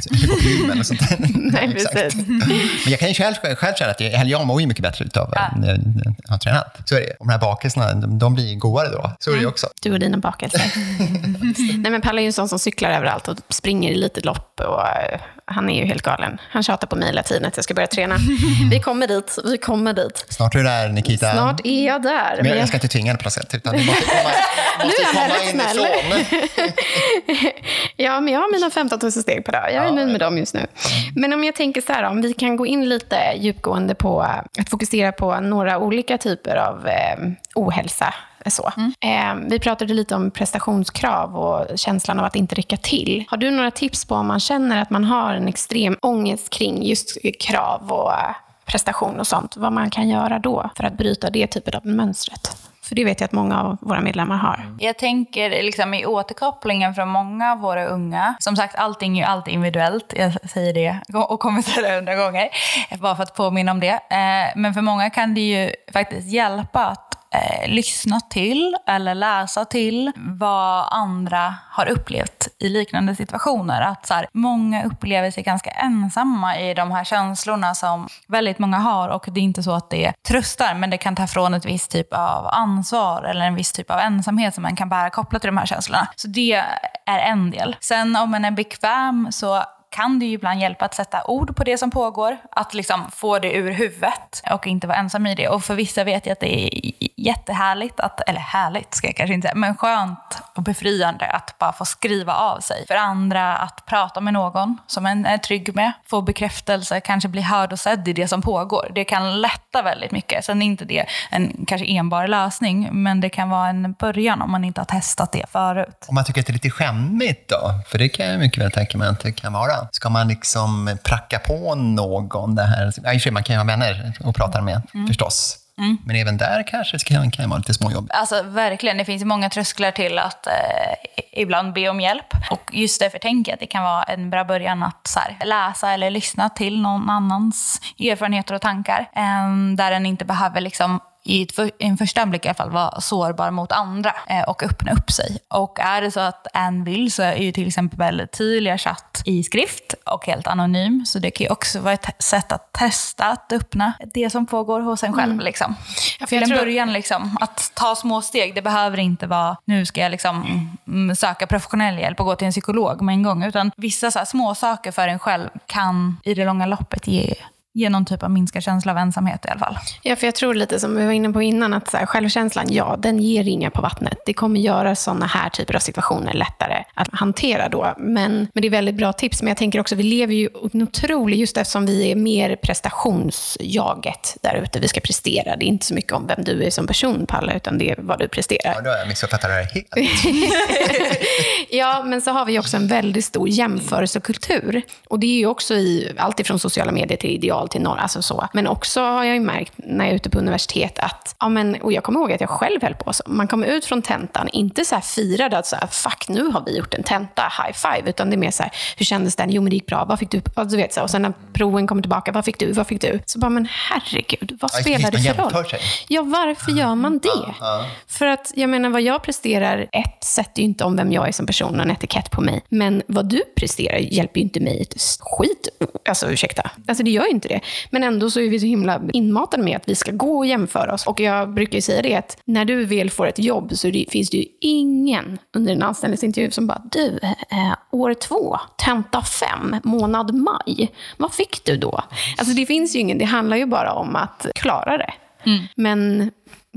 [SPEAKER 3] Sånt.
[SPEAKER 1] Nej, precis.
[SPEAKER 3] Men jag kan ju själv, själv känna att jag, jag mår ju mycket bättre utav
[SPEAKER 2] Ja.
[SPEAKER 3] att har tränat. Så är det. Och de här bakelserna, de, de blir godare då. Så är det ju också.
[SPEAKER 1] Du och dina bakelser. Nej, men Palle är ju en sån som cyklar överallt och springer i litet lopp. Och, eh, han är ju helt galen. Han tjatar på mig hela tiden att jag ska börja träna. Vi kommer dit, vi kommer dit.
[SPEAKER 3] Snart är du där, Nikita.
[SPEAKER 1] Snart är jag där.
[SPEAKER 3] Men jag, jag ska inte tvinga dig på något sätt, utan du måste komma, måste komma inifrån.
[SPEAKER 1] Ja, men jag har mina 15 000 steg per dag. Jag är nöjd med dem just nu. Men om jag tänker så här, om vi kan gå in lite djupgående på att fokusera på några olika typer av eh, ohälsa. Så. Eh, vi pratade lite om prestationskrav och känslan av att inte räcka till. Har du några tips på om man känner att man har en extrem ångest kring just krav och eh, prestation och sånt? Vad man kan göra då för att bryta det typet av mönstret? För det vet jag att många av våra medlemmar har.
[SPEAKER 2] Jag tänker liksom i återkopplingen från många av våra unga. Som sagt, allting är ju alltid individuellt. Jag säger det och kommer säga det hundra gånger. Bara för att påminna om det. Eh, Men för många kan det ju faktiskt hjälpa att eh, lyssna till eller läsa till vad andra har upplevt i liknande situationer. Att så här, många upplever sig ganska ensamma i de här känslorna som väldigt många har och det är inte så att det tröstar men det kan ta från ett visst typ av ansvar eller en viss typ av ensamhet som man kan bära kopplat till de här känslorna. Så det är en del. Sen om man är bekväm så kan det ju ibland hjälpa att sätta ord på det som pågår. Att liksom få det ur huvudet och inte vara ensam i det. Och för vissa vet jag att det är jättehärligt, att, eller härligt ska jag kanske inte säga, men skönt och befriande att bara få skriva av sig. För andra att prata med någon som man är trygg med, få bekräftelse, kanske bli hörd och sedd i det som pågår. Det kan lätta väldigt mycket. Sen är inte det en kanske enbar lösning, men det kan vara en början om man inte har testat det förut.
[SPEAKER 3] Om man tycker att det är lite skämmigt då? För det kan jag mycket väl tänka mig att det kan vara. Ska man liksom pracka på någon det här? Ja, man kan ju ha vänner och prata med mm. förstås. Mm. Men även där kanske det kan, kan vara lite småjobb.
[SPEAKER 2] Alltså verkligen, det finns många trösklar till att eh, ibland be om hjälp. Och just därför tänker jag att det kan vara en bra början att här, läsa eller lyssna till någon annans erfarenheter och tankar. Eh, där en inte behöver liksom i för, en första anblick i alla fall vara sårbar mot andra eh, och öppna upp sig. Och är det så att en vill så är ju till exempel Tilia chatt i skrift och helt anonym. Så det kan ju också vara ett sätt att testa att öppna det som pågår hos en själv. Mm. Liksom. Ja, en tror... början, liksom, att ta små steg. Det behöver inte vara nu ska jag liksom, mm, söka professionell hjälp och gå till en psykolog med en gång. Utan vissa så små saker för en själv kan i det långa loppet ge ge någon typ av minskad känsla av ensamhet i alla fall.
[SPEAKER 1] Ja, för jag tror lite som vi var inne på innan, att så här, självkänslan, ja, den ger ringar på vattnet. Det kommer göra sådana här typer av situationer lättare att hantera då. Men, men det är väldigt bra tips. Men jag tänker också, vi lever ju otroligt, just eftersom vi är mer prestationsjaget där ute. Vi ska prestera. Det är inte så mycket om vem du är som person, Palle, utan det är vad du presterar.
[SPEAKER 3] Ja, då har jag missuppfattat det här helt.
[SPEAKER 1] ja, men så har vi också en väldigt stor jämförelsekultur. Och det är ju också i allt ifrån sociala medier till ideal till norr. Alltså så. Men också har jag ju märkt när jag är ute på universitet att, ja men, och jag kommer ihåg att jag själv höll på så. Man kommer ut från tentan, inte så här firade att så här, fuck nu har vi gjort en tenta, high five. Utan det är mer så här, hur kändes den? Jo men det gick bra, vad fick du? Och, du vet, så, och sen när proven kommer tillbaka, vad fick du? Vad fick du? Så bara, men herregud, vad spelar det för roll? Ja, varför gör man det? För att, jag menar, vad jag presterar, ett sätter ju inte om vem jag är som person och en etikett på mig. Men vad du presterar hjälper ju inte mig ett skit. Alltså ursäkta. Alltså det gör ju inte det det. Men ändå så är vi så himla inmatade med att vi ska gå och jämföra oss. Och jag brukar ju säga det att när du väl får ett jobb så det, finns det ju ingen under en anställningsintervju som bara, du, eh, år två, tenta fem, månad maj, vad fick du då? Alltså det finns ju ingen, det handlar ju bara om att klara det. Mm. Men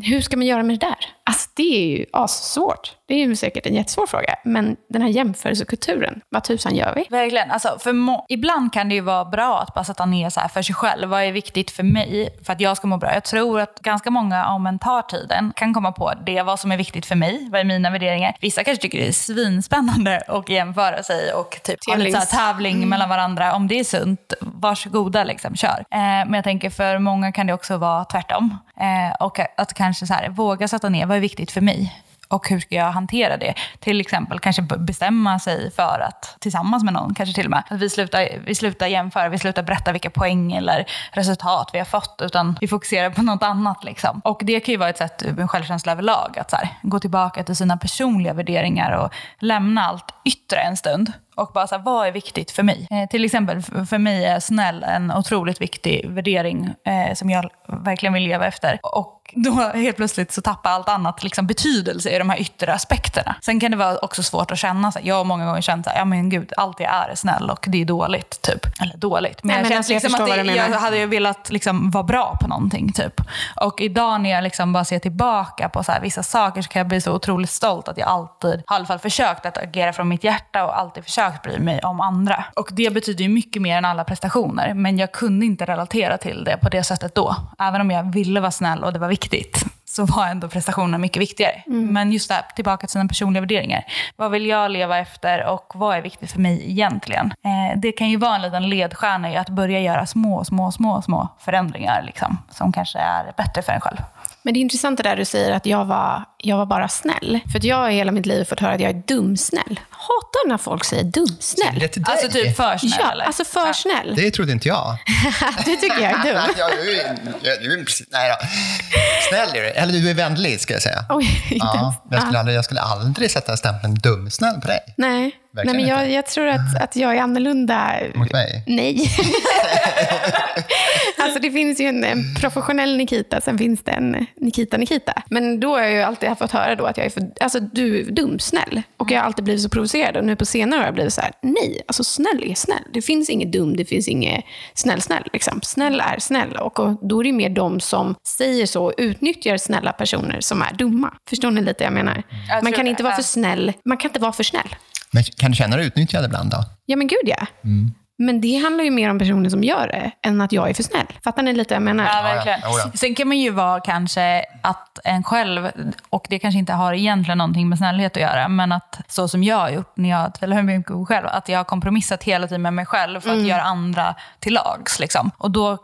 [SPEAKER 1] hur ska man göra med det där? Alltså det är ju svårt. Det är ju säkert en jättesvår fråga. Men den här jämförelsekulturen, vad tusan gör vi?
[SPEAKER 2] Verkligen. Alltså, för ibland kan det ju vara bra att bara sätta ner så för sig själv. Vad är viktigt för mig för att jag ska må bra? Jag tror att ganska många, om en tar tiden, kan komma på det, vad som är viktigt för mig. Vad är mina värderingar? Vissa kanske tycker det är svinspännande att jämföra sig och typ ha lite så tävling mm. mellan varandra. Om det är sunt, varsågoda, liksom, kör. Eh, men jag tänker för många kan det också vara tvärtom. Eh, och att kanske så här, våga sätta ner, är viktigt för mig? Och hur ska jag hantera det? Till exempel kanske bestämma sig för att tillsammans med någon, kanske till och med, att vi slutar, vi slutar jämföra, vi slutar berätta vilka poäng eller resultat vi har fått, utan vi fokuserar på något annat. Liksom. Och det kan ju vara ett sätt med självkänsla överlag, att så här, gå tillbaka till sina personliga värderingar och lämna allt yttre en stund och bara så här, vad är viktigt för mig? Eh, till exempel, för mig är snäll en otroligt viktig värdering eh, som jag verkligen vill leva efter. Och då helt plötsligt så tappar allt annat liksom betydelse i de här yttre aspekterna. Sen kan det vara också svårt att känna, så här, jag har många gånger känt att ja men gud, allt jag är är snäll och det är dåligt. typ. Eller dåligt, men, Nej, jag, men alltså, liksom jag, att det, jag hade ju velat liksom vara bra på någonting. typ. Och idag när jag liksom bara ser tillbaka på så här, vissa saker så kan jag bli så otroligt stolt att jag alltid, i alla fall försökt att agera från mitt hjärta och alltid försökt bry mig om andra. Och det betyder ju mycket mer än alla prestationer, men jag kunde inte relatera till det på det sättet då. Även om jag ville vara snäll och det var viktigt så var ändå prestationen mycket viktigare. Mm. Men just det tillbaka till sina personliga värderingar. Vad vill jag leva efter och vad är viktigt för mig egentligen? Eh, det kan ju vara en liten ledstjärna i att börja göra små, små, små, små förändringar liksom, som kanske är bättre för en själv.
[SPEAKER 1] Men det är intressant det där du säger att jag var, jag var bara snäll. För att jag har hela mitt liv fått höra att jag är dumsnäll. Hatar när folk säger dumsnäll.
[SPEAKER 2] Alltså typ för snäll
[SPEAKER 1] Ja,
[SPEAKER 2] eller?
[SPEAKER 1] alltså för snäll.
[SPEAKER 3] Det trodde inte jag.
[SPEAKER 1] Du tycker jag är dum.
[SPEAKER 3] ja, du, är, du är precis, nej då. Snäll är du. Eller du är vänlig, ska jag säga.
[SPEAKER 1] Oj,
[SPEAKER 3] Ja, jag, skulle aldrig, jag skulle aldrig sätta stämpeln dumsnäll på dig.
[SPEAKER 1] Nej, Nej men jag, jag tror att, att jag är annorlunda.
[SPEAKER 3] Mot mig?
[SPEAKER 1] Nej. alltså det finns ju en, en professionell Nikita, sen finns det en Nikita Nikita. Men då har jag ju alltid fått höra då att jag är för, alltså du är dumsnäll. Och jag har alltid blivit så provocerad. Och nu på senare år har jag blivit så här, nej, alltså snäll är snäll. Det finns inget dum, det finns inget snäll snäll. Liksom. Snäll är snäll. Och, och då är det mer de som säger så och utnyttjar snälla personer som är dumma. Förstår ni lite jag menar?
[SPEAKER 2] Jag
[SPEAKER 1] Man kan
[SPEAKER 2] det,
[SPEAKER 1] inte vara för snäll. Man kan inte vara för snäll.
[SPEAKER 3] Men kan du känna dig utnyttjad ibland då?
[SPEAKER 1] Ja, men gud ja. Men det handlar ju mer om personen som gör det, än att jag är för snäll. Fattar ni lite vad jag menar?
[SPEAKER 2] Ja, verkligen.
[SPEAKER 3] Ja.
[SPEAKER 2] Sen kan man ju vara kanske att en själv, och det kanske inte har egentligen någonting med snällhet att göra, men att så som jag har gjort när jag tvättar mig själv, att jag har kompromissat hela tiden med mig själv för att göra andra till lags. Liksom. Och då, mm,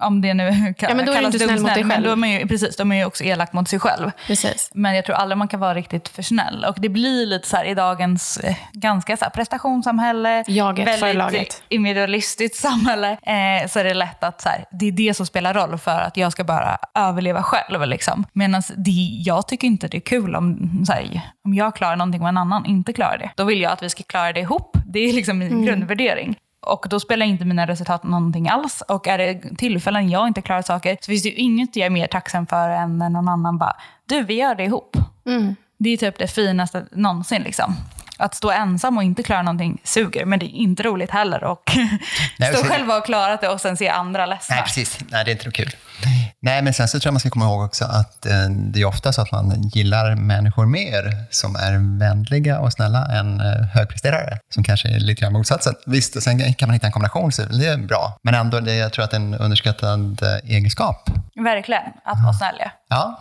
[SPEAKER 2] om det nu kan,
[SPEAKER 1] Ja, men då
[SPEAKER 2] kallas
[SPEAKER 1] inte snäll mot dig själv.
[SPEAKER 2] Då är man ju, precis, då är man ju också elak mot sig själv.
[SPEAKER 1] Precis.
[SPEAKER 2] Men jag tror aldrig man kan vara riktigt för snäll. Och det blir lite så här i dagens eh, ganska så här prestationssamhälle,
[SPEAKER 1] Jaget för
[SPEAKER 2] väldigt
[SPEAKER 1] laget.
[SPEAKER 2] individualistiskt samhälle, eh, så är det lätt att så här, det är det som spelar roll för att jag ska bara överleva själv. Liksom. Medan jag tycker inte det är kul om, så här, om jag klarar någonting och en annan inte klarar det. Då vill jag att vi ska klara det ihop. Det är liksom min
[SPEAKER 1] Mm.
[SPEAKER 2] grundvärdering. Och då spelar inte mina resultat någonting alls. Och är det tillfällen jag inte klarar saker så finns det ju inget jag är mer tacksam för än när någon annan bara, du vi gör det ihop.
[SPEAKER 1] Mm.
[SPEAKER 2] Det är typ det finaste någonsin. Liksom. Att stå ensam och inte klara någonting suger, men det är inte roligt heller. Och
[SPEAKER 3] Nej,
[SPEAKER 2] stå själv och ha klarat det och sen se andra ledsna.
[SPEAKER 3] Nej, precis. Nej, det är inte kul. Nej, men sen så tror jag man ska komma ihåg också att eh, det är ofta så att man gillar människor mer som är vänliga och snälla än eh, högpresterare, som kanske är lite grann motsatsen. Visst, och sen kan man hitta en kombination, så det är bra. Men ändå, det, jag tror att det är en underskattad eh, egenskap.
[SPEAKER 2] Verkligen, att vara snäll. Ja.
[SPEAKER 3] Ja,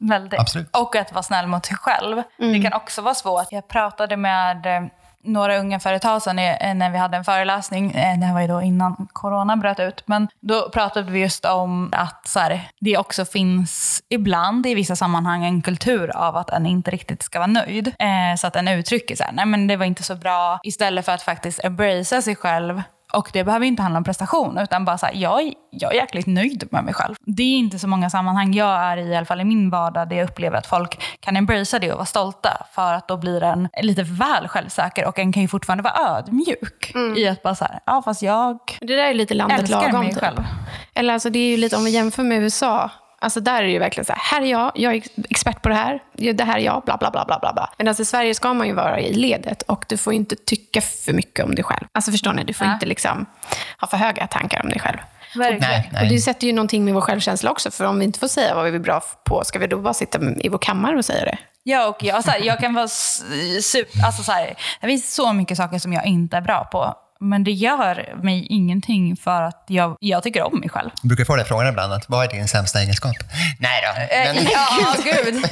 [SPEAKER 2] Väldigt.
[SPEAKER 3] Absolut.
[SPEAKER 2] Och att vara snäll mot sig själv. Det kan också vara svårt. Jag pratade med eh, några unga för ett tag sedan eh, när vi hade en föreläsning. Eh, Det här var ju då innan corona bröt ut. Men då pratade vi just om att så här, det också finns ibland i vissa sammanhang en kultur av att en inte riktigt ska vara nöjd. Eh, så att en uttrycker så här, nej men det var inte så bra. Istället för att faktiskt embracea sig själv och det behöver inte handla om prestation, utan bara så här, jag, jag är jäkligt nöjd med mig själv. Det är inte så många sammanhang jag är i, i alla fall i min vardag, där jag upplever att folk kan embracea det och vara stolta. För att då blir en lite väl självsäker och en kan ju fortfarande vara ödmjuk i att bara så här, ja fast jag
[SPEAKER 1] Det där är lite landet
[SPEAKER 2] älskar
[SPEAKER 1] lagom.
[SPEAKER 2] mig
[SPEAKER 1] Typ.
[SPEAKER 2] själv.
[SPEAKER 1] Eller alltså, det är ju lite om vi jämför med USA. Alltså där är det ju verkligen så här, här är jag, jag är ex- expert på det här, det här är jag, bla bla bla bla bla. Men alltså i Sverige ska man ju vara i ledet och du får inte tycka för mycket om dig själv. Alltså förstår ni, du får
[SPEAKER 2] Ja.
[SPEAKER 1] inte liksom ha för höga tankar om dig själv.
[SPEAKER 2] Verkligen.
[SPEAKER 3] nej,
[SPEAKER 1] Och det sätter ju någonting med vår självkänsla också, för om vi inte får säga vad vi är bra på, ska vi då bara sitta i vår kammare och säga det?
[SPEAKER 2] Ja, och jag, så här, jag kan vara super... Alltså så här, det finns så mycket saker som jag inte är bra på. Men det gör mig ingenting för att jag, jag tycker om mig själv.
[SPEAKER 3] Jag brukar få den frågan ibland, att vad är din sämsta egenskap? Nej då. Men,
[SPEAKER 2] Eh, ja, gud.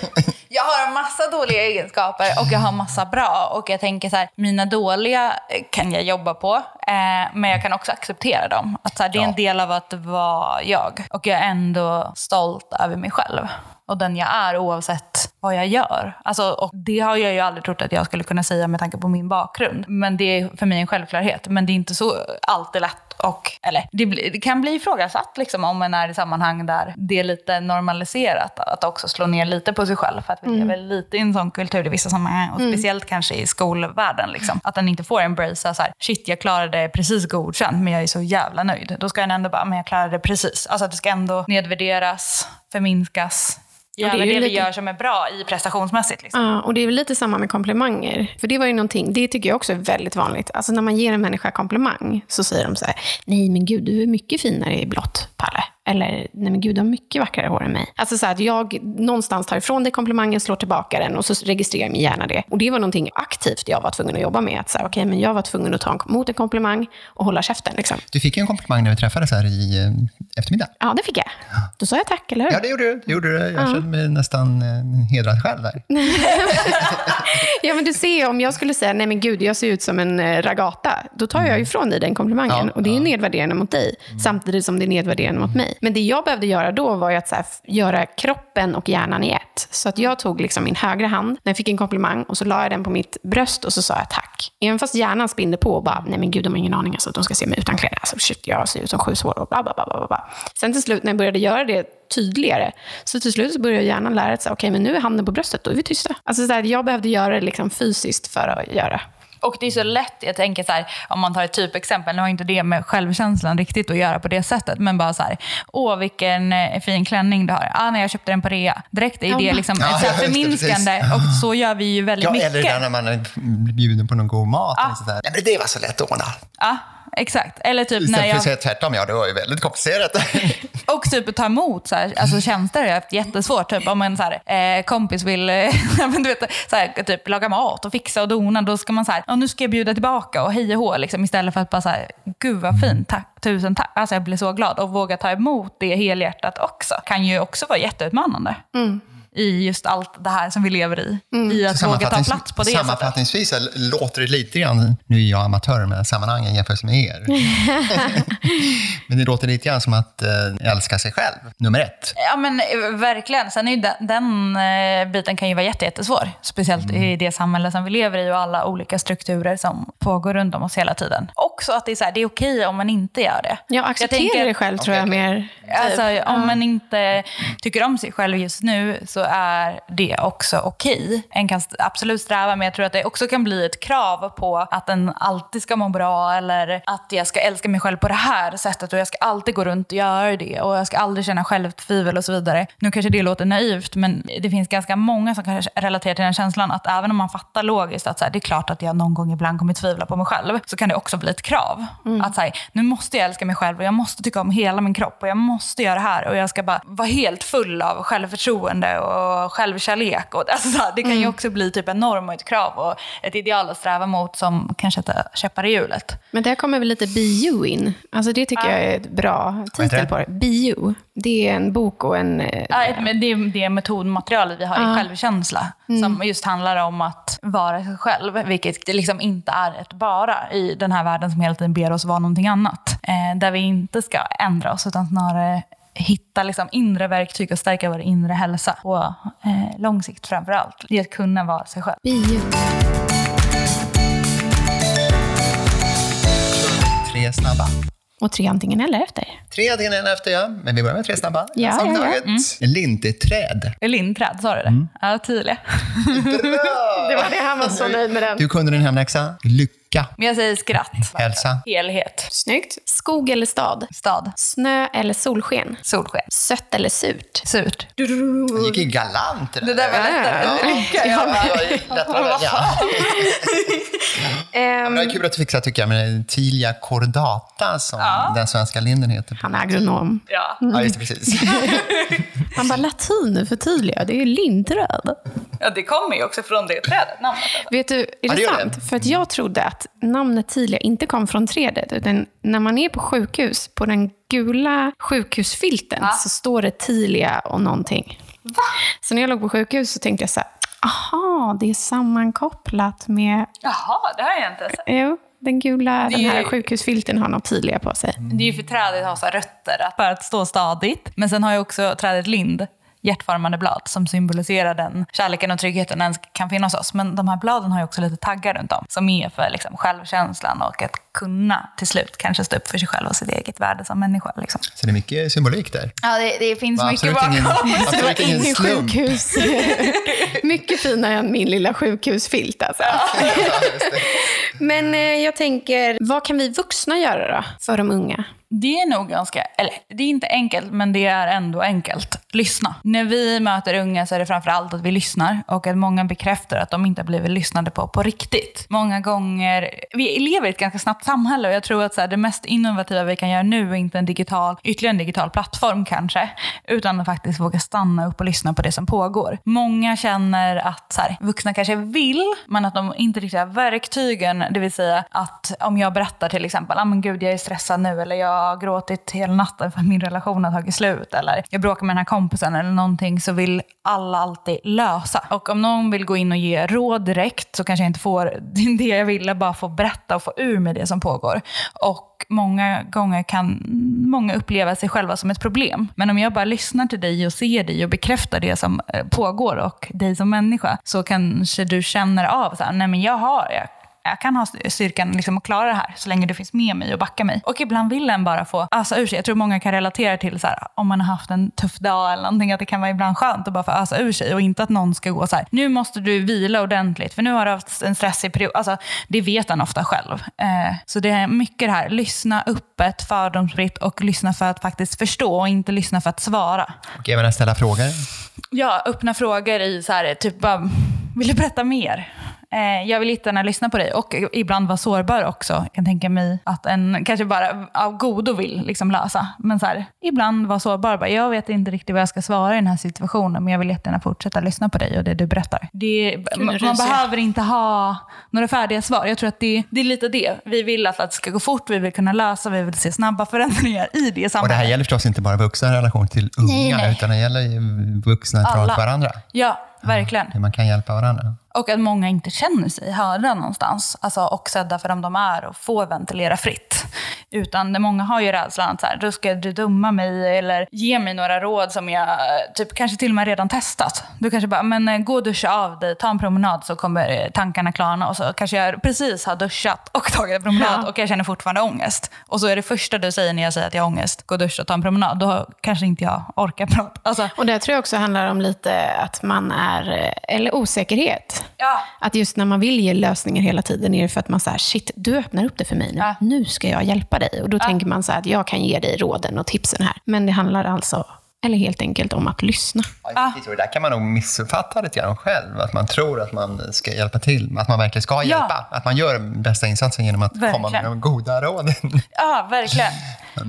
[SPEAKER 2] Jag har massa dåliga egenskaper och jag har massa bra. Och jag tänker så här, mina dåliga kan jag jobba på, eh, men jag kan också acceptera dem. Att så här, det är en del av att vara jag. Och jag är ändå stolt över mig själv. Och den jag är oavsett vad jag gör. Alltså, och det har jag ju aldrig trott att jag skulle kunna säga med tanke på min bakgrund. Men det är för mig en självklarhet. Men det är inte så alltid lätt. Och, eller, det, blir- det kan bli ifrågasatt liksom, om man är i sammanhang där det är lite normaliserat att också slå ner lite på sig själv. För att vi lever lite i en sån kultur i vissa sammanhang. Och speciellt kanske i skolvärlden. Liksom. Att den inte får embracea så här, shit jag klarade precis godkänt men jag är så jävla nöjd. Då ska den ändå bara, men jag klarade det precis. Alltså att det ska ändå nedvärderas, förminskas.
[SPEAKER 1] Det ju
[SPEAKER 2] det, vi
[SPEAKER 1] lite-
[SPEAKER 2] gör som är bra i prestationsmässigt. Liksom.
[SPEAKER 1] Ja, och det är väl lite samma med komplimanger. För det var ju någonting, det tycker jag också är väldigt vanligt. Alltså när man ger en människa komplimang så säger de så här, nej men gud, du är mycket finare i blått, Palle. Eller, nej men gud, du har mycket vackrare hår än mig. Alltså så att jag någonstans tar ifrån dig komplimangen, slår tillbaka den och så registrerar min hjärna det. Och det var någonting aktivt jag var tvungen att jobba med. Att så här, okej, men jag var tvungen att ta emot en komplimang och hålla käften. Liksom.
[SPEAKER 3] du fick ju en komplimang när vi träffades här i eh, eftermiddag.
[SPEAKER 1] Ja, det fick jag. Då sa jag tack, eller hur?
[SPEAKER 3] Ja, det gjorde du. Det gjorde du. Jag kände mig nästan eh, hedrad själv där.
[SPEAKER 1] Ja, men du ser, om jag skulle säga, nej men gud, jag ser ut som en eh, ragata, då tar jag ifrån dig den komplimangen.
[SPEAKER 3] Mm. Ja,
[SPEAKER 1] och det är
[SPEAKER 3] ja. Mm.
[SPEAKER 1] nedvärderande mot dig, samtidigt som det är nedvärderande mot mig mig. Men det jag behövde göra då var ju att så här, göra kroppen och hjärnan i ett. Så att jag tog liksom min högra hand när jag fick en komplimang och så la jag den på mitt bröst och så sa jag tack. Även fast hjärnan spinner på och bara, nej men gud, de har ingen aning, alltså, de ska se mig utan kläder. Alltså, shit, jag ser ut som sju svår och bla, bla, bla, bla, bla. Sen till slut när jag började göra det tydligare, så till slut så började hjärnan lära sig, okej, okay, men nu är handen på bröstet, då är vi tysta. Alltså, så här, jag behövde göra det liksom fysiskt för att göra.
[SPEAKER 2] Och det är så lätt, jag tänker så här, om man tar ett typexempel, nu har inte det med självkänslan riktigt att göra på det sättet, men bara så här, åh vilken eh, fin klänning du har. Ah, när jag köpte den på rea. Direkt är det liksom ja, ett förminskande och så gör vi ju väldigt
[SPEAKER 3] ja,
[SPEAKER 2] mycket.
[SPEAKER 3] Eller när man blir bjuden på någon god mat. Ah. Så där. Nej, men det var så lätt att ordna.
[SPEAKER 2] Ah exakt. Eller typ när jag...
[SPEAKER 3] För att tvärtom, ja det var ju väldigt komplicerat.
[SPEAKER 2] och typ ta emot så här, alltså, tjänster har jag haft jättesvårt. Typ om en så här, eh, kompis vill du vet, så här, typ, laga mat och fixa och dona, då ska man så här, nu ska jag bjuda tillbaka och hej och hå, liksom, istället för att bara så här, gud vad fint, tack, tusen tack. Alltså jag blir så glad. Och våga ta emot det helhjärtat också, kan ju också vara jätteutmanande. Mm i just allt det här som vi lever i. Mm. I att våga ta plats på det
[SPEAKER 3] Sammanfattningsvis sättet. låter det lite grann, nu är jag amatör med sammanhangen jämfört med er, men det låter lite grann som att äh, älska sig själv, nummer ett.
[SPEAKER 2] Ja men eh, verkligen. Sen är ju den, den äh, biten kan ju vara jättesvår. Speciellt mm. i det samhälle som vi lever i och alla olika strukturer som pågår runt om oss hela tiden. Också att det är, så här, det är okej om man inte gör det.
[SPEAKER 1] Ja, acceptera det själv tror jag mer.
[SPEAKER 2] Alltså, typ. om man inte tycker om sig själv just nu så är det också okej. Okay. En kan absolut sträva, men jag tror att det också kan bli ett krav på att en alltid ska må bra eller att jag ska älska mig själv på det här sättet och jag ska alltid gå runt och göra det och jag ska aldrig känna självtvivel och så vidare. Nu kanske det låter naivt, men det finns ganska många som kan relatera till den känslan att även om man fattar logiskt att så här, det är klart att jag någon gång ibland kommer tvivla på mig själv, så kan det också bli ett krav. Mm. Att så här, nu måste jag älska mig själv och jag måste tycka om hela min kropp och jag måste göra det här och jag ska bara vara helt full av självförtroende och självkärlek. Och, alltså, det kan ju mm. också bli typ en norm och ett krav och ett ideal att sträva mot som kanske sätter käppar i hjulet.
[SPEAKER 1] Men där kommer väl lite Be You in. Alltså det tycker ja. jag är ett bra titel på det. Be You. Det är en bok och en...
[SPEAKER 2] Eh, ja, det är det metodmaterialet vi har ja. i självkänsla. Mm. Som just handlar om att vara sig själv. Vilket liksom inte är ett bara i den här världen som hela tiden ber oss vara någonting annat. Eh, där vi inte ska ändra oss utan snarare hitta liksom inre verktyg och stärka vår inre hälsa. Och eh, lång sikt framför allt, i att kunna vara sig själv.
[SPEAKER 3] Tre snabba.
[SPEAKER 1] Och tre antingen eller efter.
[SPEAKER 3] Tre antingen eller efter, ja. Men vi börjar med tre snabba.
[SPEAKER 1] Ja, ja, ja. Mm.
[SPEAKER 3] Lindeträd.
[SPEAKER 2] Lindträd, sa du det? Mm. Ja, tydliga.
[SPEAKER 1] det var det han var så nöjd med den.
[SPEAKER 3] Du kunde den hemläxa. Lycka Lycka.
[SPEAKER 2] Men jag säger skratt.
[SPEAKER 3] Hälsa.
[SPEAKER 2] Helhet.
[SPEAKER 1] Snyggt. Skog eller stad?
[SPEAKER 2] Stad.
[SPEAKER 1] Snö eller solsken?
[SPEAKER 2] Solsken.
[SPEAKER 1] Sött eller surt?
[SPEAKER 2] Surt.
[SPEAKER 3] Det gick ju galant.
[SPEAKER 2] Det där, det där var lättare.
[SPEAKER 3] Ja, ja, ja. det är kul att du fixar tycker jag, med Tilia cordata som ja. den svenska linden heter.
[SPEAKER 1] Han är agronom.
[SPEAKER 2] Ja,
[SPEAKER 3] mm. ja just det, precis.
[SPEAKER 1] Han bara, latin för Tilia, det är ju lindträd.
[SPEAKER 2] Ja, det kommer ju också från det trädet, namnet.
[SPEAKER 1] Vet du, är det, det sant? Det. För att jag trodde att namnet Tilia inte kom från trädet, utan när man är på sjukhus, på den gula sjukhusfilten, ja. så står det Tilia och någonting. Va? Så när jag låg på sjukhus så tänkte jag så här, aha, det är sammankopplat med...
[SPEAKER 2] Jaha, det har jag inte sett.
[SPEAKER 1] Jo, den gula, den här sjukhusfilten har något Tilia på sig.
[SPEAKER 2] Det är ju för trädet har så rötter för att stå stadigt. Men sen har ju också trädet lind hjärtformade blad som symboliserar den kärleken och tryggheten den kan finnas hos oss. Men de här bladen har ju också lite taggar runt om som är för liksom, självkänslan och att kunna till slut kanske stå upp för sig själv och sitt eget värde som människa. Liksom.
[SPEAKER 3] Så det är mycket symbolik där?
[SPEAKER 2] Ja, det, det finns mycket bakom. Ingen,
[SPEAKER 3] absolut ingen, ingen
[SPEAKER 1] sjukhus. mycket finare än min lilla sjukhusfilt alltså. Ja. Men eh, jag tänker, vad kan vi vuxna göra då för de unga?
[SPEAKER 2] Det är nog ganska, eller det är inte enkelt, men det är ändå enkelt. Lyssna. När vi möter unga så är det framför allt att vi lyssnar och att många bekräftar att de inte har blivit lyssnade på på riktigt. Många gånger, vi lever i ett ganska snabbt samhälle och jag tror att så här, det mest innovativa vi kan göra nu är inte en digital, ytterligare en digital plattform kanske, utan att faktiskt våga stanna upp och lyssna på det som pågår. Många känner att så här, vuxna kanske vill, men att de inte riktigt har verktygen, det vill säga att om jag berättar till exempel, ah, men gud jag är stressad nu eller jag har gråtit hela natten för att min relation har tagit slut eller jag bråkar med den här kompisen eller någonting så vill alla alltid lösa. Och om någon vill gå in och ge råd direkt så kanske jag inte får det jag ville, bara få berätta och få ur med det som pågår. Och många gånger kan många uppleva sig själva som ett problem. Men om jag bara lyssnar till dig och ser dig och bekräftar det som eh, pågår och dig som människa, så kanske du känner av så här, nej men jag har, jag jag kan ha styrkan liksom att klara det här så länge du finns med mig och backar mig. Och ibland vill en bara få ösa ur sig. Jag tror många kan relatera till så här, om man har haft en tuff dag eller någonting, att det kan vara ibland skönt att bara få ösa ur sig och inte att någon ska gå så här, nu måste du vila ordentligt för nu har du haft en stressig period. Alltså, det vet han ofta själv. Eh, så det är mycket det här, lyssna öppet, fördomsfritt och lyssna för att faktiskt förstå och inte lyssna för att svara.
[SPEAKER 3] Och även ställa frågor?
[SPEAKER 2] Ja, öppna frågor i så här, typ bara, vill du berätta mer? Eh, jag vill jättegärna lyssna på dig och ibland vara sårbar också. Jag kan tänka mig att en kanske bara av godo vill liksom lösa. Men så här, ibland vara sårbar. Bara, jag vet inte riktigt vad jag ska svara i den här situationen, men jag vill jättegärna fortsätta lyssna på dig och det du berättar. Det, man, man behöver inte ha några färdiga svar. Jag tror att det, det är lite det. Vi vill att det ska gå fort, vi vill kunna lösa, vi vill se snabba förändringar i det samhället.
[SPEAKER 3] Och det här gäller förstås inte bara vuxna i relation till unga, nej, nej. utan det gäller vuxna i förhållande till varandra.
[SPEAKER 2] Ja, verkligen.
[SPEAKER 3] Hur man kan hjälpa varandra.
[SPEAKER 2] Och att många inte känner sig hörda någonstans. Alltså, och sedda för dem de är och får ventilera fritt. Utan det, många har ju rädslan att så här, då ska du dumma mig eller ge mig några råd som jag typ, kanske till och med redan testat. Du kanske bara, men eh, gå och duscha av dig, ta en promenad så kommer eh, tankarna klarna. Och så kanske jag precis har duschat och tagit en promenad ja. och jag känner fortfarande ångest. Och så är det första du säger när jag säger att jag har ångest, gå och duscha och ta en promenad. Då kanske inte jag orkar prata. Alltså.
[SPEAKER 1] Och det tror jag också handlar om lite att man är, eh, eller osäkerhet. Ja. Att just när man vill ge lösningar hela tiden är det för att man säger shit, du öppnar upp det för mig nu. Ja. Nu ska jag hjälpa dig. Och då ja. tänker man så här, att jag kan ge dig råden och tipsen här. Men det handlar alltså eller helt enkelt om att lyssna.
[SPEAKER 3] Ja, det där kan man nog missuppfatta lite grann själv. Att man tror att man ska hjälpa till, att man verkligen ska hjälpa. Ja. Att man gör bästa insatsen genom att verkligen. komma med de goda råden.
[SPEAKER 2] Ja, verkligen.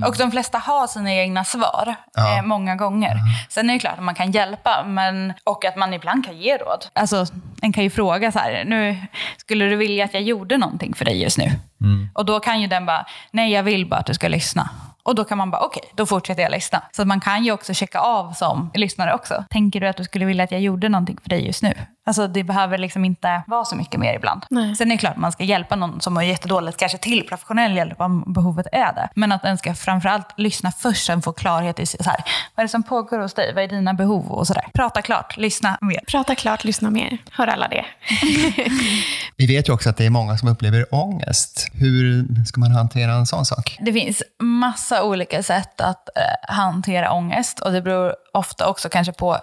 [SPEAKER 2] Och de flesta har sina egna svar, ja. eh, många gånger. Mm. Sen är det klart att man kan hjälpa, men, och att man ibland kan ge råd. Alltså, en kan ju fråga så här, nu, skulle du vilja att jag gjorde någonting för dig just nu? Mm. Och då kan ju den bara, nej jag vill bara att du ska lyssna. Och då kan man bara, okej, okay, då fortsätter jag lyssna. Så man kan ju också checka av som lyssnare också. Tänker du att du skulle vilja att jag gjorde någonting för dig just nu? Alltså det behöver liksom inte vara så mycket mer ibland. Nej. Sen är det klart att man ska hjälpa någon som har jättedåligt, kanske till professionell hjälp om behovet är det. Men att den ska framförallt lyssna först, sen få klarhet i så här, vad är det som pågår hos dig, vad är dina behov och sådär. Prata klart, lyssna mer.
[SPEAKER 1] Prata klart, lyssna mer. Hör alla det?
[SPEAKER 3] Vi vet ju också att det är många som upplever ångest. Hur ska man hantera en sån sak?
[SPEAKER 2] Det finns massa olika sätt att eh, hantera ångest och det beror ofta också kanske på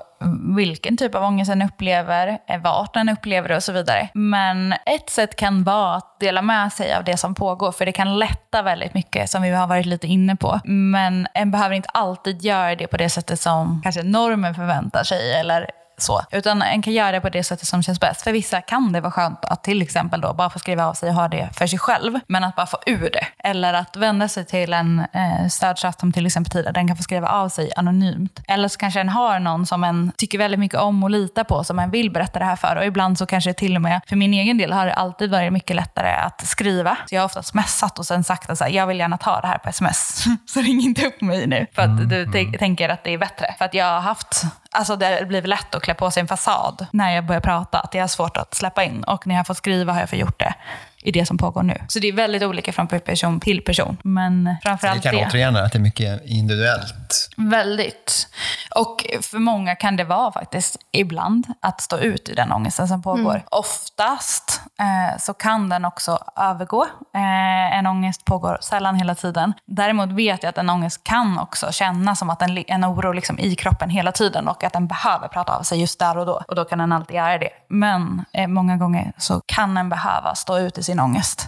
[SPEAKER 2] vilken typ av ångest en upplever, eh, vart en upplever det och så vidare. Men ett sätt kan vara att dela med sig av det som pågår, för det kan lätta väldigt mycket som vi har varit lite inne på. Men en behöver inte alltid göra det på det sättet som kanske normen förväntar sig eller så. Utan en kan göra det på det sättet som känns bäst. För vissa kan det vara skönt att till exempel då bara få skriva av sig och ha det för sig själv. Men att bara få ur det. Eller att vända sig till en eh, stödchatt som till exempel Tida, den kan få skriva av sig anonymt. Eller så kanske en har någon som en tycker väldigt mycket om och litar på, som en vill berätta det här för. Och ibland så kanske till och med, för min egen del har det alltid varit mycket lättare att skriva. Så jag har oftast messat och sen sagt att jag vill gärna ta det här på sms. så ring inte upp mig nu. För att du mm. tänker att det är bättre. För att jag har haft Alltså det blir lätt att klä på sig en fasad när jag börjar prata. Att det är svårt att släppa in. Och när jag får skriva har jag gjort det i det som pågår nu. Så det är väldigt olika från person till person. Men framförallt
[SPEAKER 3] det. kan det. återigen att det är mycket individuellt.
[SPEAKER 2] Väldigt. Och för många kan det vara faktiskt ibland att stå ut i den ångesten som pågår. Mm. Oftast eh, så kan den också övergå. Eh, en ångest pågår sällan hela tiden. Däremot vet jag att en ångest kan också kännas som att en, en oro liksom i kroppen hela tiden och att den behöver prata av sig just där och då. Och då kan den alltid göra det. Men eh, många gånger så kan den behöva stå ut i sin ångest.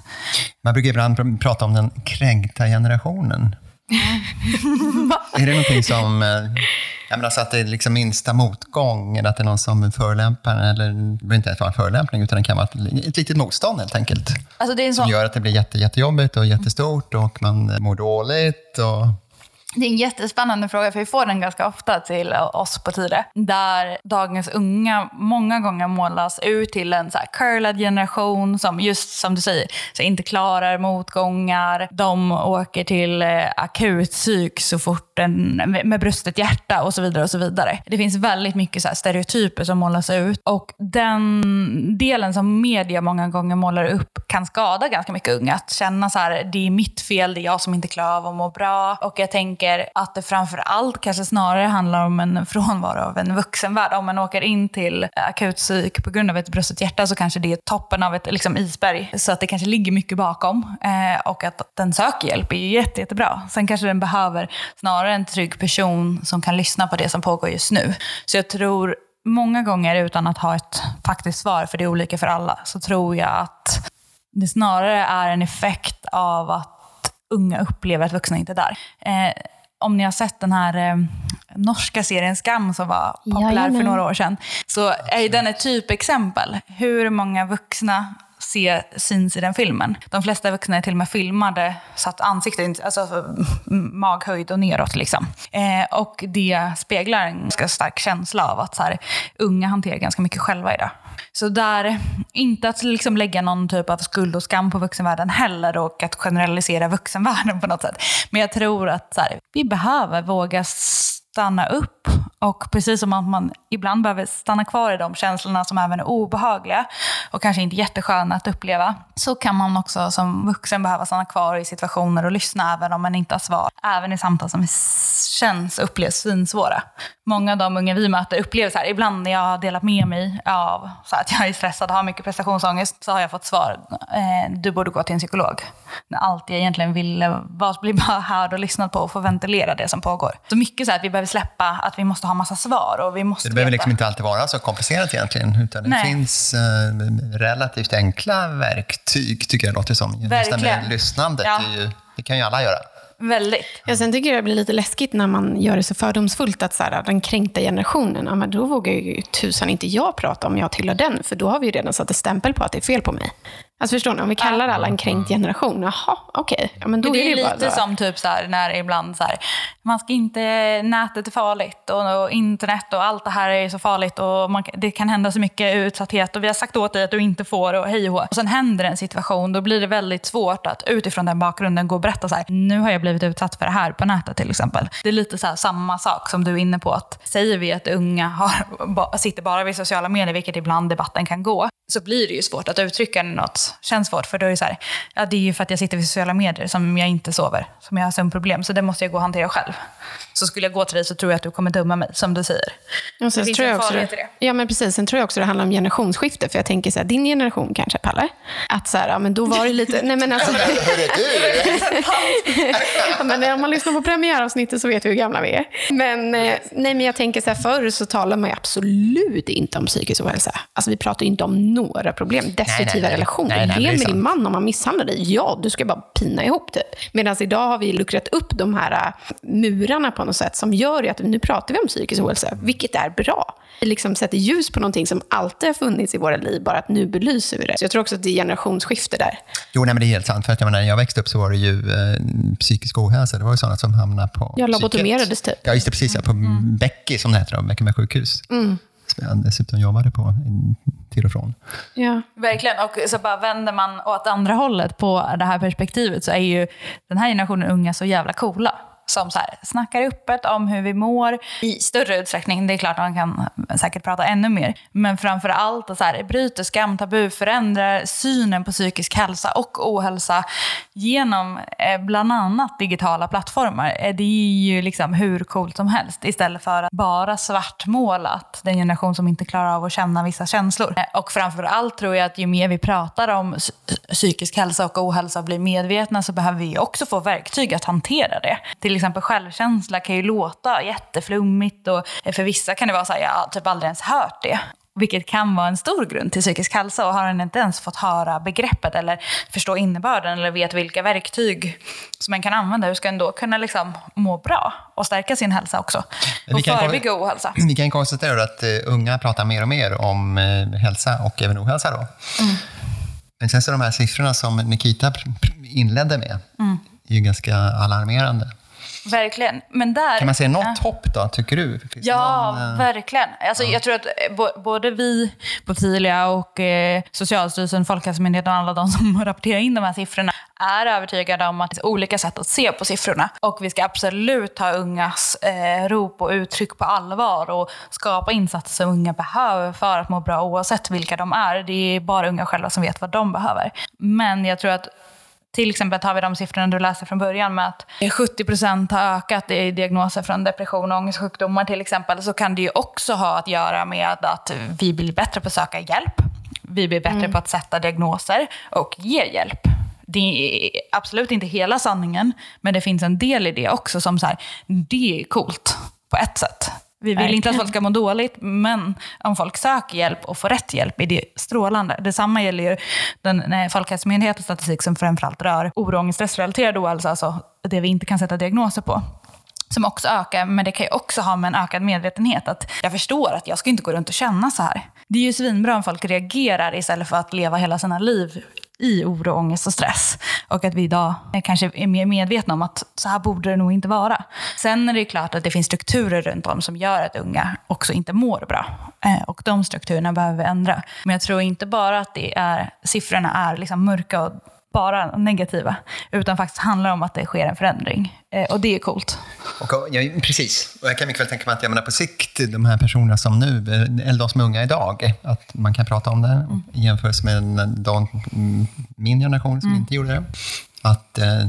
[SPEAKER 3] Man brukar ibland prata om den kränkta generationen. är det någonting som... Eh, jag menar, så att det är liksom minsta motgång, eller att det är någon som förolämpar, eller det behöver inte ens vara en förolämpning, utan det kan vara ett, ett litet motstånd helt enkelt. Alltså det är som sån... gör att det blir jätte, jättejobbigt och jättestort och man mår dåligt. Och...
[SPEAKER 2] Det är en jättespännande fråga, för vi får den ganska ofta till oss på Tide. Där dagens unga många gånger målas ut till en så här curlad generation som just som du säger, så inte klarar motgångar. De åker till eh, akutpsyk så fort stort, en, med brustet hjärta och så vidare. och så vidare. Det finns väldigt mycket så stereotyper som målas ut och den delen som media många gånger målar upp kan skada ganska mycket unga. Att känna så här, det är mitt fel, det är jag som inte klarar av att må bra. Och jag tänker att det framför allt kanske snarare handlar om en frånvaro av en vuxenvärld. Om man åker in till akutpsyk på grund av ett brustet hjärta så kanske det är toppen av ett liksom, isberg. Så att det kanske ligger mycket bakom. Eh, och att den söker hjälp är ju jätte, jättebra. Sen kanske den behöver snarare en trygg person som kan lyssna på det som pågår just nu. Så jag tror många gånger utan att ha ett faktiskt svar, för det är olika för alla, så tror jag att det snarare är en effekt av att unga upplever att vuxna inte är där. Eh, om ni har sett den här eh, norska serien Skam som var populär Jajamän. för några år sedan, så är den ett typexempel. Hur många vuxna se syns i den filmen. De flesta vuxna är till och med filmade så att ansiktet, alltså maghöjd och neråt liksom. Eh, och det speglar en ganska stark känsla av att så här, unga hanterar ganska mycket själva idag. Så där, inte att liksom lägga någon typ av skuld och skam på vuxenvärlden heller och att generalisera vuxenvärlden på något sätt. Men jag tror att så här, vi behöver våga stanna upp och precis som att man ibland behöver stanna kvar i de känslorna som även är obehagliga och kanske inte jättesköna att uppleva, så kan man också som vuxen behöva stanna kvar i situationer och lyssna även om man inte har svar. Även i samtal som känns och upplevs svinsvåra. Många av de unga vi möter upplever så här, ibland när jag har delat med mig av så att jag är stressad och har mycket prestationsångest, så har jag fått svar, eh, du borde gå till en psykolog. När allt jag egentligen ville var att bli bara hörd och lyssnad på och få ventilera det som pågår. Så mycket så här att vi behöver släppa att vi måste ha massa svar och vi måste
[SPEAKER 3] Det behöver liksom inte alltid vara så komplicerat egentligen, utan det Nej. finns eh, relativt enkla verktyg, tycker jag låter som. Verkligen. Just det med lyssnandet, ja. det, ju, det kan ju alla göra.
[SPEAKER 2] Väldigt.
[SPEAKER 1] Ja, sen tycker jag det blir lite läskigt när man gör det så fördomsfullt att så här, den kränkta generationen, ja, men då vågar ju tusan inte jag prata om jag tillhör den, för då har vi ju redan satt en stämpel på att det är fel på mig. Alltså förstår ni, om vi kallar alla en kränkt generation, jaha, okej. Okay. Ja, men då
[SPEAKER 2] det är,
[SPEAKER 1] är
[SPEAKER 2] det ju lite bara som typ så här, när ibland så här, man ska inte, nätet är farligt och, och, internet och allt det här är så farligt och man, det kan hända så mycket utsatthet och vi har sagt åt dig att du inte får och hej och Och sen händer en situation, då blir det väldigt svårt att utifrån den bakgrunden gå och berätta så här, nu har jag blivit utsatt för det här på nätet till exempel. Det är lite så här, samma sak som du är inne på, att säger vi att unga har, sitter bara vid sociala medier, vilket ibland debatten kan gå, så blir det ju svårt att uttrycka något känns svårt. För då är det så här, ja, det är ju för att jag sitter vid sociala medier som jag inte sover, som jag har sömnproblem. Så det måste jag gå och hantera själv. Så skulle jag gå till dig så tror jag att du kommer döma mig, som du säger.
[SPEAKER 1] Ja, sen det tror jag också det. det. Ja, men precis. Sen tror jag också det handlar om generationsskifte. För jag tänker så här, din generation kanske, Palle, att så här, ja, men då var det lite... nej, men alltså... ja, men om man lyssnar på premiäravsnittet så vet vi hur gamla vi är. Men, eh, nej, men jag tänker så här, förr så talade man absolut inte om psykisk ohälsa. Alltså vi pratar inte om några problem. Destruktiva nej, nej, nej. relationer. Nej, nej, med din man om man misshandlar dig. Ja, du ska bara pina ihop typ. Medan idag har vi luckrat upp de här äh, murarna på något sätt som gör att nu pratar vi om psykisk ohälsa, vilket är bra. Vi liksom sätter ljus på någonting som alltid har funnits i våra liv, bara att nu belyser vi det. Så jag tror också att det är generationsskifte där.
[SPEAKER 3] Jo, nej, men det är helt sant. För att jag menar, när jag växte upp så var det ju eh, psykisk ohälsa. Det var ju sådana som hamnade på
[SPEAKER 1] Ja, lobotomerades typ.
[SPEAKER 3] Ja, just det. Precis. Ja, på mm. Becky, som det heter, Bäckeberg sjukhus. Mm som jag dessutom jobbade på till och från.
[SPEAKER 2] Ja. Verkligen, och så bara vänder man åt andra hållet på det här perspektivet så är ju den här generationen unga så jävla coola som så här, snackar öppet om hur vi mår i större utsträckning. Det är klart att man kan säkert prata ännu mer. Men framför allt att så här, bryter skam, tabu, förändrar synen på psykisk hälsa och ohälsa genom eh, bland annat digitala plattformar. Eh, det är ju liksom hur coolt som helst istället för att bara svartmåla att den generation som inte klarar av att känna vissa känslor. Eh, och framför allt tror jag att ju mer vi pratar om psykisk hälsa och ohälsa och blir medvetna så behöver vi också få verktyg att hantera det. Till exempel självkänsla kan ju låta jätteflummigt och för vissa kan det vara så här, jag har typ aldrig ens hört det. Vilket kan vara en stor grund till psykisk hälsa och har en inte ens fått höra begreppet eller förstå innebörden eller vet vilka verktyg som man kan använda, hur ska en då kunna liksom må bra och stärka sin hälsa också? Och förebygga ohälsa.
[SPEAKER 3] Vi kan konstatera att uh, unga pratar mer och mer om uh, hälsa och även ohälsa. Då. Mm. Men sen så de här siffrorna som Nikita inledde med mm. är ju ganska alarmerande.
[SPEAKER 2] Verkligen. Men där,
[SPEAKER 3] kan man se något ja. hopp då, tycker du?
[SPEAKER 2] Finns ja, någon, äh... verkligen. Alltså, ja. Jag tror att eh, både vi på Tilia och eh, Socialstyrelsen, Folkhälsomyndigheten och alla de som rapporterar in de här siffrorna är övertygade om att det finns olika sätt att se på siffrorna. Och vi ska absolut ta ungas eh, rop och uttryck på allvar och skapa insatser som unga behöver för att må bra oavsett vilka de är. Det är bara unga själva som vet vad de behöver. Men jag tror att till exempel tar vi de siffrorna du läste från början med att 70 procent har ökat i diagnoser från depression och ångestsjukdomar till exempel, så kan det ju också ha att göra med att vi blir bättre på att söka hjälp. Vi blir bättre mm. på att sätta diagnoser och ge hjälp. Det är absolut inte hela sanningen, men det finns en del i det också som så här, det är coolt på ett sätt. Vi vill Verkligen. inte att folk ska må dåligt, men om folk söker hjälp och får rätt hjälp är det strålande. Detsamma gäller ju den Folkhälsomyndighetens statistik som framförallt rör oro, ångest, stressrelaterad ohälsa, alltså det vi inte kan sätta diagnoser på som också ökar, men det kan ju också ha med en ökad medvetenhet. Att jag förstår att jag ska inte gå runt och känna så här. Det är ju svinbra om folk reagerar istället för att leva hela sina liv i oro, ångest och stress. Och att vi idag kanske är mer medvetna om att så här borde det nog inte vara. Sen är det klart att det finns strukturer runt om som gör att unga också inte mår bra. Eh, och de strukturerna behöver vi ändra. Men jag tror inte bara att det är, siffrorna är liksom mörka och bara negativa, utan faktiskt handlar om att det sker en förändring. Eh, och det är coolt.
[SPEAKER 3] Och, ja, precis. Och jag kan mycket väl tänka mig att jag menar, på sikt, de här personerna som nu, eller de som är unga idag, att man kan prata om det mm. i jämförelse med de, min generation som mm. inte gjorde det. Att eh,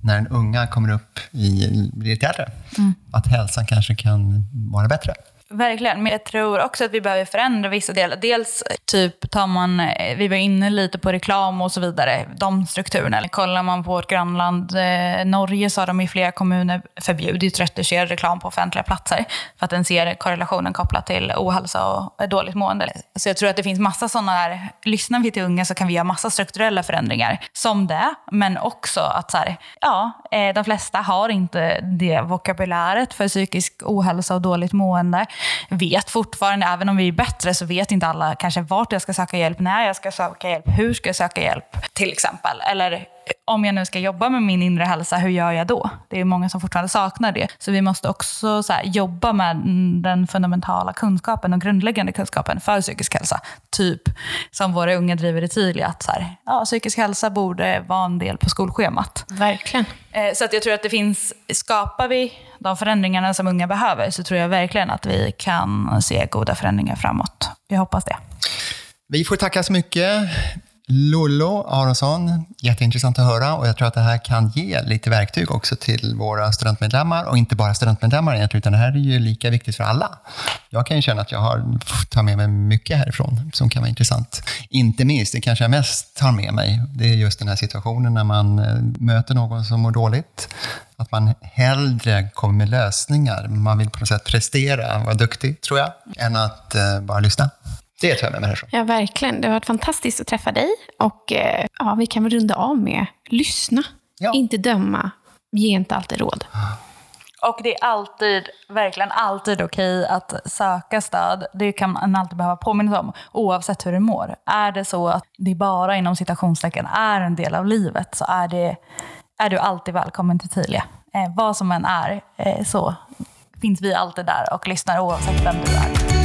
[SPEAKER 3] när en unga kommer upp i, blir lite äldre, mm. att hälsan kanske kan vara bättre.
[SPEAKER 2] Verkligen, men jag tror också att vi behöver förändra vissa delar. Dels typ tar man, eh, vi var inne lite på reklam och så vidare, de strukturerna. Kollar man på vårt grannland eh, Norge så har de i flera kommuner förbjudit retuscherad reklam på offentliga platser för att den ser korrelationen kopplat till ohälsa och dåligt mående. Så jag tror att det finns massa sådana där, lyssnar vi till unga så kan vi göra massa strukturella förändringar som det, men också att så här, ja, eh, de flesta har inte det vokabuläret för psykisk ohälsa och dåligt mående vet fortfarande, även om vi är bättre, så vet inte alla kanske vart jag ska söka hjälp, när jag ska söka hjälp, hur ska jag söka hjälp till exempel. Eller om jag nu ska jobba med min inre hälsa, hur gör jag då? Det är många som fortfarande saknar det. Så vi måste också här, jobba med den fundamentala kunskapen och grundläggande kunskapen för psykisk hälsa. Typ som våra unga driver i Tilia, att så här, ja, psykisk hälsa borde vara en del på skolschemat.
[SPEAKER 1] Verkligen.
[SPEAKER 2] Eh, så att jag tror att det finns, skapar vi de förändringarna som unga behöver så tror jag verkligen att vi kan se goda förändringar framåt. Jag hoppas det.
[SPEAKER 3] Vi får tacka så mycket. Lollo Aronsson, jätteintressant att höra och jag tror att det här kan ge lite verktyg också till våra studentmedlemmar och inte bara studentmedlemmar egentligen, utan det här är ju lika viktigt för alla. Jag kan ju känna att jag har tagit med mig mycket härifrån som kan vara intressant. Inte minst, det kanske jag mest tar med mig, det är just den här situationen när man eh, möter någon som mår dåligt. Att man hellre kommer med lösningar, man vill på något sätt prestera, vara duktig, tror jag, än att eh, bara lyssna. Det tar jag med mig härifrån.
[SPEAKER 1] Ja, verkligen. Det har varit fantastiskt att träffa dig. Och eh, ja, vi kan väl runda av med lyssna, ja. inte döma, ge inte alltid råd.
[SPEAKER 2] Och det är alltid, verkligen alltid okej att söka stöd. Det kan man alltid behöva påminna om, oavsett hur du mår. Är det så att det bara inom citationstecken är en del av livet så är, det, är du alltid välkommen till Tilia. Eh, vad som än är, eh, så finns vi alltid där och lyssnar oavsett vem du är.